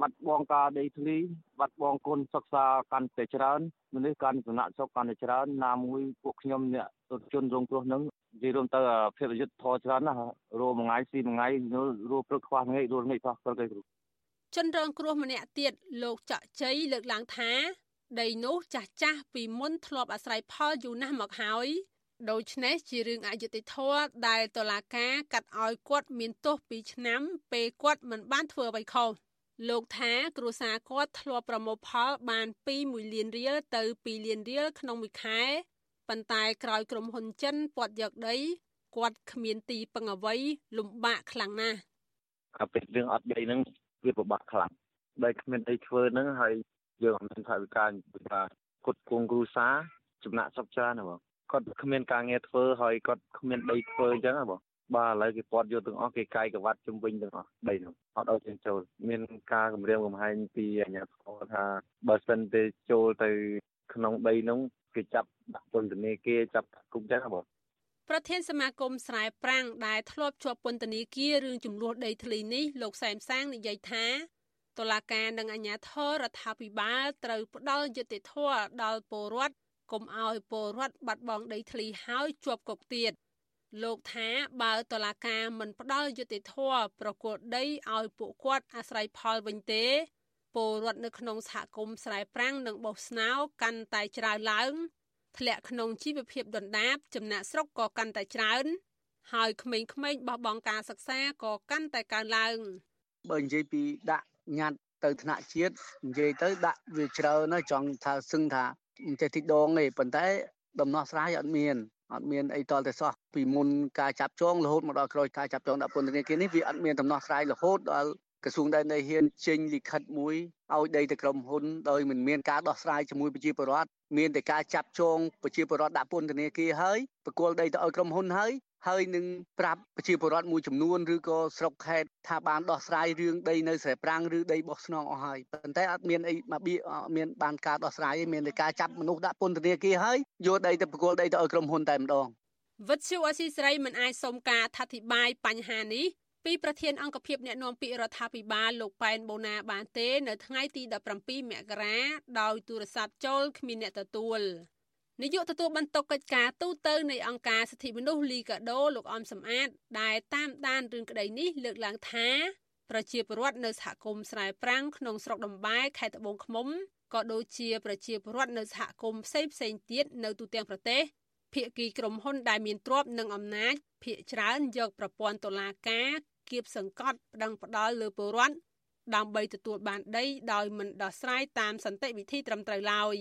បាត់បង់ការដីធ្លីបាត់បង់គុណសិក្សាកាន់តែច្រើនមនុស្សកាន់សំណាក់សុខកាន់តែច្រើនណាមួយពួកខ្ញុំអ្នកទុជនរងគ្រោះនឹងនិយាយរួមទៅភាពយុទ្ធធរច្រើនណាស់រោមួយថ្ងៃស៊ីមួយថ្ងៃរោព្រឹកខ្វះថ្ងៃរោថ្ងៃខ្វះព្រឹកឯគ្រូជនរងគ្រោះម្នាក់ទៀតលោកច័កជ័យលើកឡើងថាដីនោះចាស់ចាស់ពីមុនធ្លាប់អាស្រ័យផលយូរណាស់មកហើយ ដូច្នេះជារឿងអយុត្តិធម៌ដែលតុលាការកាត់ឲ្យគាត់មានទោស2ឆ្នាំ ពេលគាត់មិនបានធ្វើអ្វីខុសលោកថាគ្រួសារគាត់ធ្លាប់ប្រមូលផលបានពី1លានរៀលទៅ2លានរៀលក្នុងមួយខែប៉ុន្តែក្រោយក្រុមហ៊ុនចិនពាត់យកដីគាត់គ្មានទីពឹងអ្វីលំបាកខ្លាំងណាស់អាពេលរឿងអត់ដីហ្នឹងវាពិបាកខ្លាំងដែលគ្មានអីធ្វើហ្នឹងហើយយើងអត់មានថវិកាថាគាត់គង់គ្រូសាចំណាក់សពច្រើនណាបង គាត់គ្មានការងារធ្វើហើយគាត់គ្មានដីធ្វើអញ្ចឹងណាបងបាទឥឡូវគេពាត់យកទាំងអស់គេកាយកវត្តជំវិញទាំងអស់ដីនោះអត់ឲ្យចេញចូលមានការគម្រាមកំហែងពីអាជ្ញាធរថាបើសិនទេចូលទៅក្នុងដីនោះគេចាប់ដាក់ពន្ធនាគារចាប់គុកចឹងបងប្រធានសមាគមស្រែប្រាំងដែលធ្លាប់ជាប់ពន្ធនាគាររឿងចំនួនដីធ្លីនេះលោកសែមសាងនិយាយថាតុលាការនិងអាជ្ញាធររដ្ឋាភិបាលត្រូវផ្ដល់យុត្តិធម៌ដល់ពលរដ្ឋ កុំឲ្យពលរដ្ឋបាត់បង់ដីធ្លីហើយជាប់គុកទៀតលោកថាបើតឡាការមិនផ្ដល់យុត្តិធម៌ប្រគល់ដីឲ្យពួកគាត់អាស្រ័យផលវិញទេពលរដ្ឋនៅក្នុងសហគមន៍ស្រែប្រាំងនិងបោះស្នោកាន់តែច្រើនឡើងធ្លាក់ក្នុងជីវភាពដុនដាបចំណាក់ស្រុកក៏កាន់តែច្រើនហើយក្មេងៗបោះបង់ការសិក្សាក៏កាន់តែកើនឡើងបើនិយាយពីដាក់ញត្តិទៅថ្នាក់ជាតិនិយាយទៅដាក់វាច្រើនហើយចង់ថាសឹងថា មិនចេះទីដងទេប៉ុន្តែដំណោះស្រាយអត់មានអត់មានអីតលតែសោះពីមុនការចាប់ចងរហូតមកដល់ក្រោយការចាប់ចងដាក់ពន្ធនាគារនេះវាអត់មានដំណោះស្រាយរហូតដល់ ក្រសួងដែនដីហ៊ានចេញលិខិតមួយឲ្យដីទៅក្រុមហ៊ុនដោយមិនមានការដោះស្រាយជាមួយប្រជាពលរដ្ឋមានតែការចាប់ចងប្រជាពលរដ្ឋដាក់ពន្ធនាគារហើយបកគលដីទៅឲ្យក្រុមហ៊ុនហើយហើយនឹងប្រាប់ប្រជាពលរដ្ឋមួយចំនួនឬក៏ស្រុកខេត្តថាបានដោះស្រាយរឿងដីនៅស្រែប្រាំងឬដីបោះស្នងអស់ហើយប៉ុន្តែអត់មានអីមកបៀមានបានការដោះស្រាយទេមានតែការចាប់មនុស្សដាក់ពន្ធនាគារហើយយកដីទៅបកគលដីទៅឲ្យក្រុមហ៊ុនតែម្ដងវិទ្យុអស៊ីសេរីមិនអាចសុំការអធិប្បាយបញ្ហានេះ ពីប្រធានអង្គភិបអ្នកណែនាំពាក្យរដ្ឋាភិបាលលោកប៉ែនបូណាបានទេ នៅថ្ងៃទី17មករាដោយទូរស័ព្ទចូលគ្មានអ្នកទទួលនាយកទទួលបន្ទុកកិច្ចការទូតទៅនៃអង្គការសិទ្ធិមនុស្សលីកាដូលោកអមសំអាត ដែលតាមដានរឿងក្តីនេះលើកឡើងថាប្រជាពលរដ្ឋនៅសហគមន៍ស្រែប្រាំងក្នុងស្រុកដំបែខេត្តត្បូងឃ្មុំក៏ដូចជាប្រជាពលរដ្ឋនៅសហគមន៍ផ្សេងផ្សេងទៀតនៅទូទាំងប្រទេសភាគីក្រុមហ៊ុនដែលមានទ្រព្យនិងអំណាចភាគច្រើនយកប្រព័ន្ធតុលាការ គៀបសង្កត់ប្តឹងផ្ដាល់លើពលរដ្ឋដើម្បីទទួលបានដីដោយមិនដោះស្រាយតាមសន្តិវិធីត្រឹមត្រូវឡើយ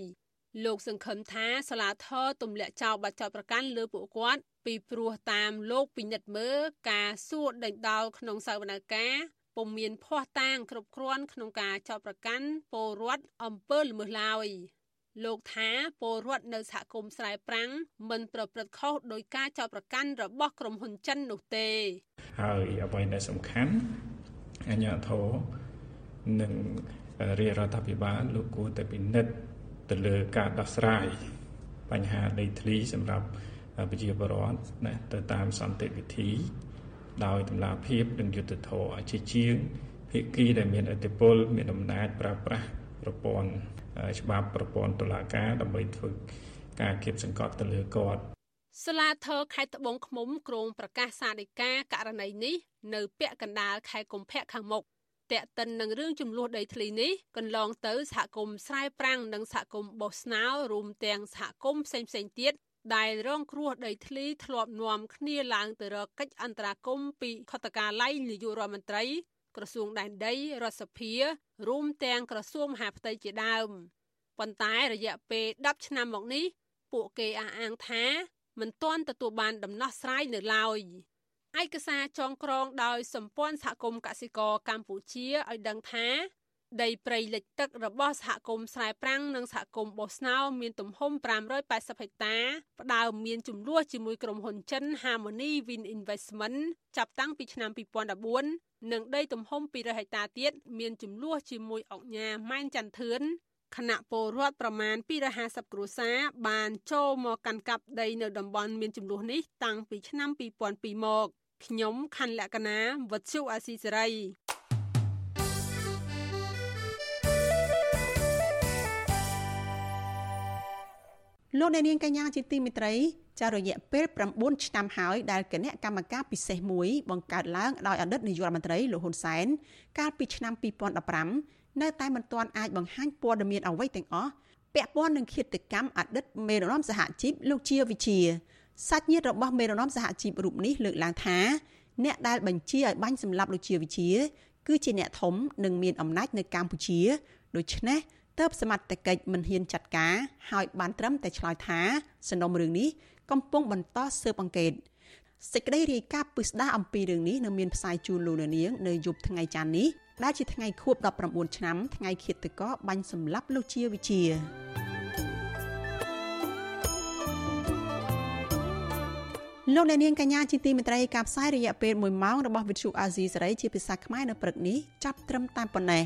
លោកសង្ឃឹមថាសាលាធរទម្លាក់ចោលបាត់ចោតប្រកាន់លើពួកគាត់ពីព្រោះតាមលោកពិនិត្យមើលការសួរដេញដោលក្នុងសវនកម្មពុំមានភ័ស្តុតាងគ្រប់គ្រាន់ក្នុងការចោតប្រកាន់ពលរដ្ឋអំពើល្មើសឡើយ លោកថាពលរដ្ឋនៅសហគមន៍ស្រែប្រាំងមិនប្រព្រឹត្តខុសដោយការចោទប្រកាន់របស់ក្រុមហ៊ុនចិននោះទេ ហើយអ្វីដែលសំខាន់អាជ្ញាធរនិងរាជរដ្ឋាភិបាលលោកគួរតែពិនិត្យទៅលើការដោះស្រាយបញ្ហាដីធ្លីសម្រាប់ប្រជាពលរដ្ឋណាទៅតាមសន្តិវិធី ដោយតម្លាភាពនិងយុត្តិធម៌ជាជាងភាគីដែលមានឥទ្ធិពលមានអំណាចប្រើប្រាស់ប្រព័ន្ធ ច្បាប់ប្រព័ន្ធតុលាការដើម្បីធ្វើការគៀបសង្កត់ទៅលើគាត់សាលាធរខេត្តត្បូងឃ្មុំក្រុងប្រកាសសារិកាករណីនេះនៅពាក់កណ្ដាលខែកុម្ភៈខាងមុខតេតិននឹងរឿងចំនួនដីធ្លីនេះកន្លងទៅសហគមន៍ស្រែប្រាំងនិងសហគមន៍បោះស្នោរួមទាំងសហគមន៍ផ្សេងផ្សេងទៀតដែលរងគ្រោះដីធ្លីធ្លាប់នាំគ្នាឡើងទៅរកកិច្ចអន្តរាគមន៍ពីខុទ្ទកាល័យនាយករដ្ឋមន្ត្រី ក្រសួងដែនដីរដ្ឋសភារួមទាំងក្រសួងមហាផ្ទៃជាដើមប៉ុន្តែរយៈពេល10ឆ្នាំមកនេះពួកគេអះអាងថាមិនទាន់ទទួលបានដំណោះស្រាយនៅឡើយឯកសារចងក្រងដោយសម្ព័ន្ធសហគមន៍កសិករកម្ពុជាឲ្យដឹងថា ដីព្រៃលិចទឹករបស់សហគមន៍ស្រែប្រាំងនិងសហគមន៍បោះស្នោមានទំហំ580ហិកតា ផ្ដើមមានចំនួនជាមួយក្រុមហ៊ុនចិន Harmony Wind Investment ចាប់តាំងពីឆ្នាំ2014និងដីទំហំ200ហិកតាទៀតមានចំនួនជាមួយអង្គការម៉ែនចន្ទធឿនគណៈពលរដ្ឋប្រមាណ250គ្រួសារបានចូលមកកាន់កាប់ដីនៅតំបន់មានចំនួននេះតាំងពីឆ្នាំ2002មកខ្ញុំខណ្ឌលក្ខណាវັດឈូអាស៊ីសេរី លោកអ្នកនាងកញ្ញាជាទីមេត្រីចារយៈពេល9ឆ្នាំហើយដែលគណៈកម្មការពិសេសមួយបង្កើតឡើងដោយអតីតនាយករដ្ឋមន្ត្រីលោកហ៊ុនសែនកាលពីឆ្នាំ2015នៅតែមិនទាន់អាចបង្ហាញព័ត៌មានអ្វីទាំងអស់ពាក់ព័ន្ធនឹងឃាតកម្មអតីតមេរណមសហជីពលោកជាវិជាសាច់ញាតិរបស់មេរណមសហជីពរូបនេះលើកឡើងថាអ្នកដែលបញ្ជាឲ្យបាញ់សម្លាប់លោកជាវិជា គឺជាអ្នកធំនិងមានអំណាចនៅកម្ពុជាដូច្នេះ តើបសមត្ថកិច្ចមិនហ៊ានចាត់ការហើយបានត្រឹមតែឆ្លើយថាសំណុំរឿងនេះកំពុងបន្តស៊ើបអង្កេតសេចក្តីរាយការណ៍ពិស្ដារអំពីរឿងនេះនៅមានផ្សាយជូនលោកនាងនៅយប់ថ្ងៃច័ន្ទនេះដែលជាថ្ងៃខួប19ឆ្នាំថ្ងៃឃាតកោបាញ់សម្លាប់លោកជាវិជាលោកអ្នកនាងកញ្ញាជាទីមេត្រីការផ្សាយរយៈពេល1ម៉ោងរបស់វិទ្យុអាស៊ីសេរីជាភាសាខ្មែរនៅព្រឹកនេះចាប់ត្រឹមតែប៉ុណ្ណេះ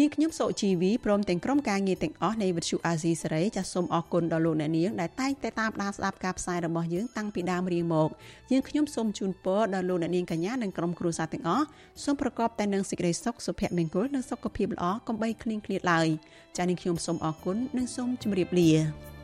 នាងខ្ញុំសុជីវីព្រមទាំងក្រុមការងារទាំងអស់នៃវិទ្យុអាស៊ីសេរីចាសសូមអរគុណដល់លោកអ្នកនាងដែលតែងតែតាមដានស្ដាប់ការផ្សាយរបស់យើងតាំងពីដើមរៀងមកយើងខ្ញុំសូមជូនពរដល់លោកអ្នកនាងកញ្ញានិងក្រុមគ្រួសារទាំងអស់សូមប្រកបតែនឹងសេចក្តីសុខសុភមង្គលនិងសុខភាពល្អកុំបីឃ្លៀងឃ្លាតឡើយចាសនាងខ្ញុំសូមអរគុណនិងសូមជម្រាបលា